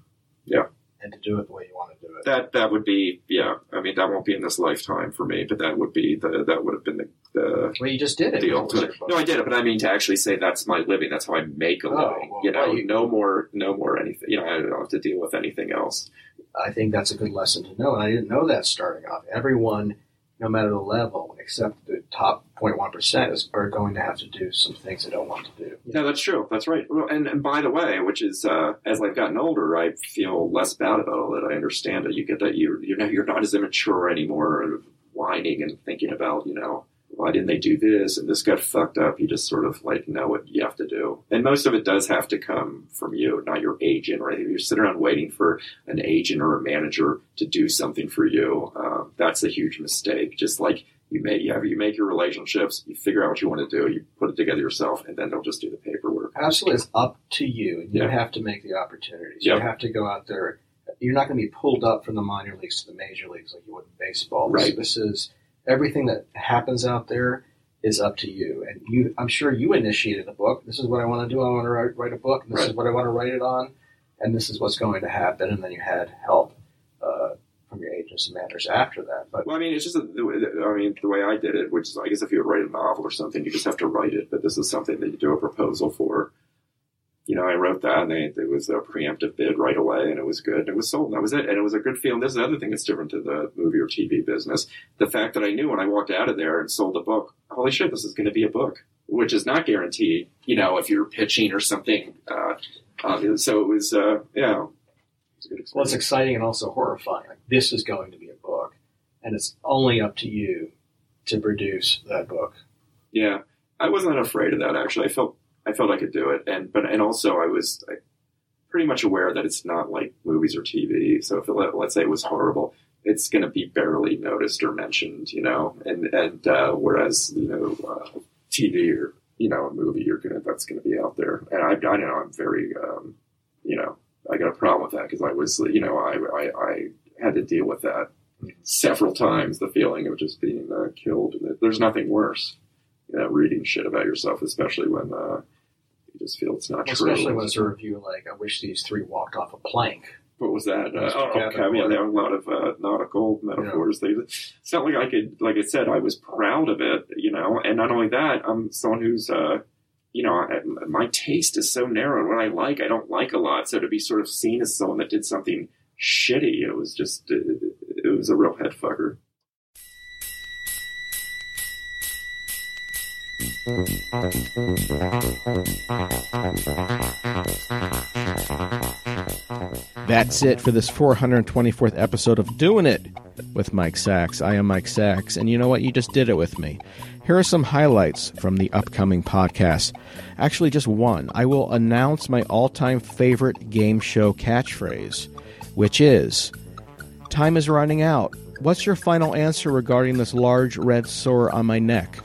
Yeah. And to do it the way you want to do it. That, that would be, yeah, I mean, that won't be in this lifetime for me, but that would be the, that would have been the, the well, you just did it. The ultimate. No, I did it, but I mean to actually say that's my living. That's how I make a Oh, living. well, you know, well, you- no more, no more anything. You know, I don't have to deal with anything else. I think that's a good lesson to know, and I didn't know that starting off. Everyone, no matter the level, except the top 0.1 percent, are going to have to do some things they don't want to do. No, that's true. That's right. Well, and, and by the way, which is uh, as I've gotten older, I feel less bad about all that. I understand it. You get that you you know you're not as immature anymore, whining and thinking about you know why didn't they do this and this got fucked up. You just sort of like know what you have to do, and most of it does have to come from you, not your agent or anything. You sit around waiting for an agent or a manager to do something for you. Uh, that's a huge mistake. Just like you make you have you make your relationships, you figure out what you want to do, you put it together yourself, and then they'll just do the paperwork. Absolutely, it's up to you. You Yeah. have to make the opportunities. Yeah. You have to go out there. You're not going to be pulled up from the minor leagues to the major leagues like you would in baseball. Right. This is everything that happens out there is up to you. And you, I'm sure you initiated the book. This is what I want to do. I want to write, write a book. And this is what I want to write it on. And this is what's going to happen. And then you had help uh, from your agents and managers after that. But Well, I mean, it's just, the way that- I mean, the way I did it, which is, I guess if you would write a novel or something, you just have to write it. But this is something that you do a proposal for. You know, I wrote that, and they, it was a preemptive bid right away, and it was good. And it was sold, and that was it. And it was a good feeling. This is the other thing that's different to the movie or TV business. The fact that I knew when I walked out of there and sold the book, holy shit, this is going to be a book, which is not guaranteed, you know, if you're pitching or something. Uh, uh, so it was, uh, yeah. It was well, it's exciting and also horrifying. Like this is going to be a book, and it's only up to you to produce that book. Yeah, I wasn't afraid of that actually. I felt I felt I could do it, and but and also I was pretty much aware that it's not like movies or TV. So if it, let, let's say it was horrible, it's going to be barely noticed or mentioned, you know. And and uh, whereas you know uh, TV or you know a movie, you're gonna that's going to be out there. And I I don't know I'm very um, you know I got a problem with that because I was you know I, I I had to deal with that several times. The feeling of just being uh, killed. There's nothing worse you know, reading shit about yourself, especially when uh, you just feel it's not true. Especially when it's a review like, "I wish these three walked off a plank." What was that? Uh, oh, okay, Davenport. yeah, there are a lot of uh, nautical metaphors. They, it's not like I could, like I said, I was proud of it, you know. And not only that, I'm someone who's, uh, you know, I, my taste is so narrow. What I like, I don't like a lot. So to be sort of seen as someone that did something shitty, it was just, it, it was a real head fucker. That's it for this 424th episode of Doing It with Mike Sacks. I am Mike Sacks, and you know what? You just did it with me. Here are some highlights from the upcoming podcast. Actually, just one. I will announce my all time favorite game show catchphrase, which is Time is running out. What's your final answer regarding this large red sore on my neck?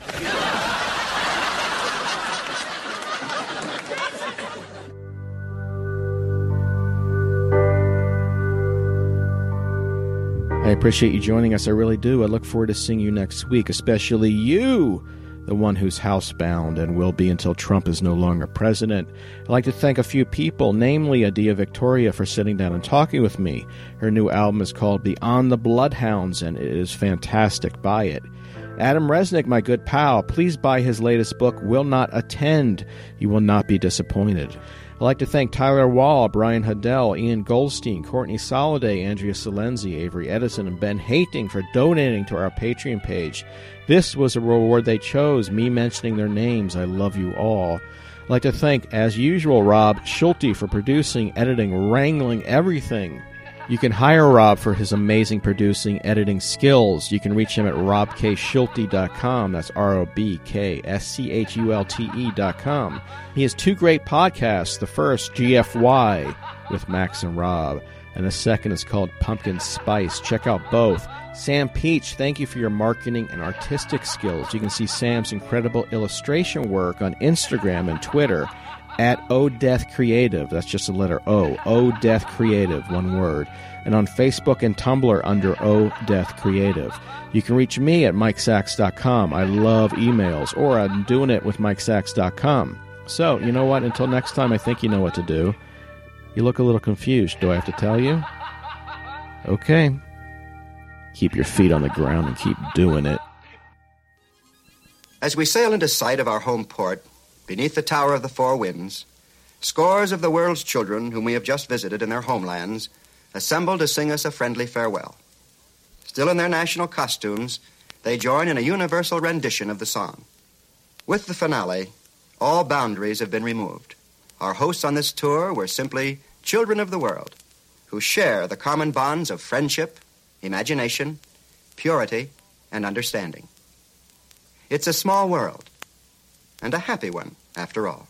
I appreciate you joining us. I really do. I look forward to seeing you next week, especially you, the one who's housebound and will be until Trump is no longer president. I'd like to thank a few people, namely Adia Victoria, for sitting down and talking with me. Her new album is called Beyond the Bloodhounds, and it is fantastic. Buy it. Adam Resnick, my good pal, please buy his latest book, Will Not Attend. You will not be disappointed. I'd like to thank Tyler Wall, Brian Haddell, Ian Goldstein, Courtney Soliday, Andrea Salenzi, Avery Edison, and Ben Hating for donating to our Patreon page. This was a reward they chose, me mentioning their names. I love you all. I'd like to thank, as usual, Rob Schulte for producing, editing, wrangling everything. You can hire Rob for his amazing producing, editing skills. You can reach him at robkschulte.com. That's R O B K S C H U L T E.com. He has two great podcasts. The first, GFY, with Max and Rob, and the second is called Pumpkin Spice. Check out both. Sam Peach, thank you for your marketing and artistic skills. You can see Sam's incredible illustration work on Instagram and Twitter at O Death Creative. That's just a letter O. O Death Creative, one word. And on Facebook and Tumblr under O Death Creative. You can reach me at MikeSacks.com. I love emails, or I'm doing it with MikeSacks.com. So, you know what? Until next time, I think you know what to do. You look a little confused. Do I have to tell you? Okay. Keep your feet on the ground and keep doing it. As we sail into sight of our home port, beneath the Tower of the Four Winds, scores of the world's children whom we have just visited in their homelands assemble to sing us a friendly farewell. Still in their national costumes, they join in a universal rendition of the song. With the finale, all boundaries have been removed. Our hosts on this tour were simply children of the world who share the common bonds of friendship, imagination, purity, and understanding. It's a small world, and a happy one, after all.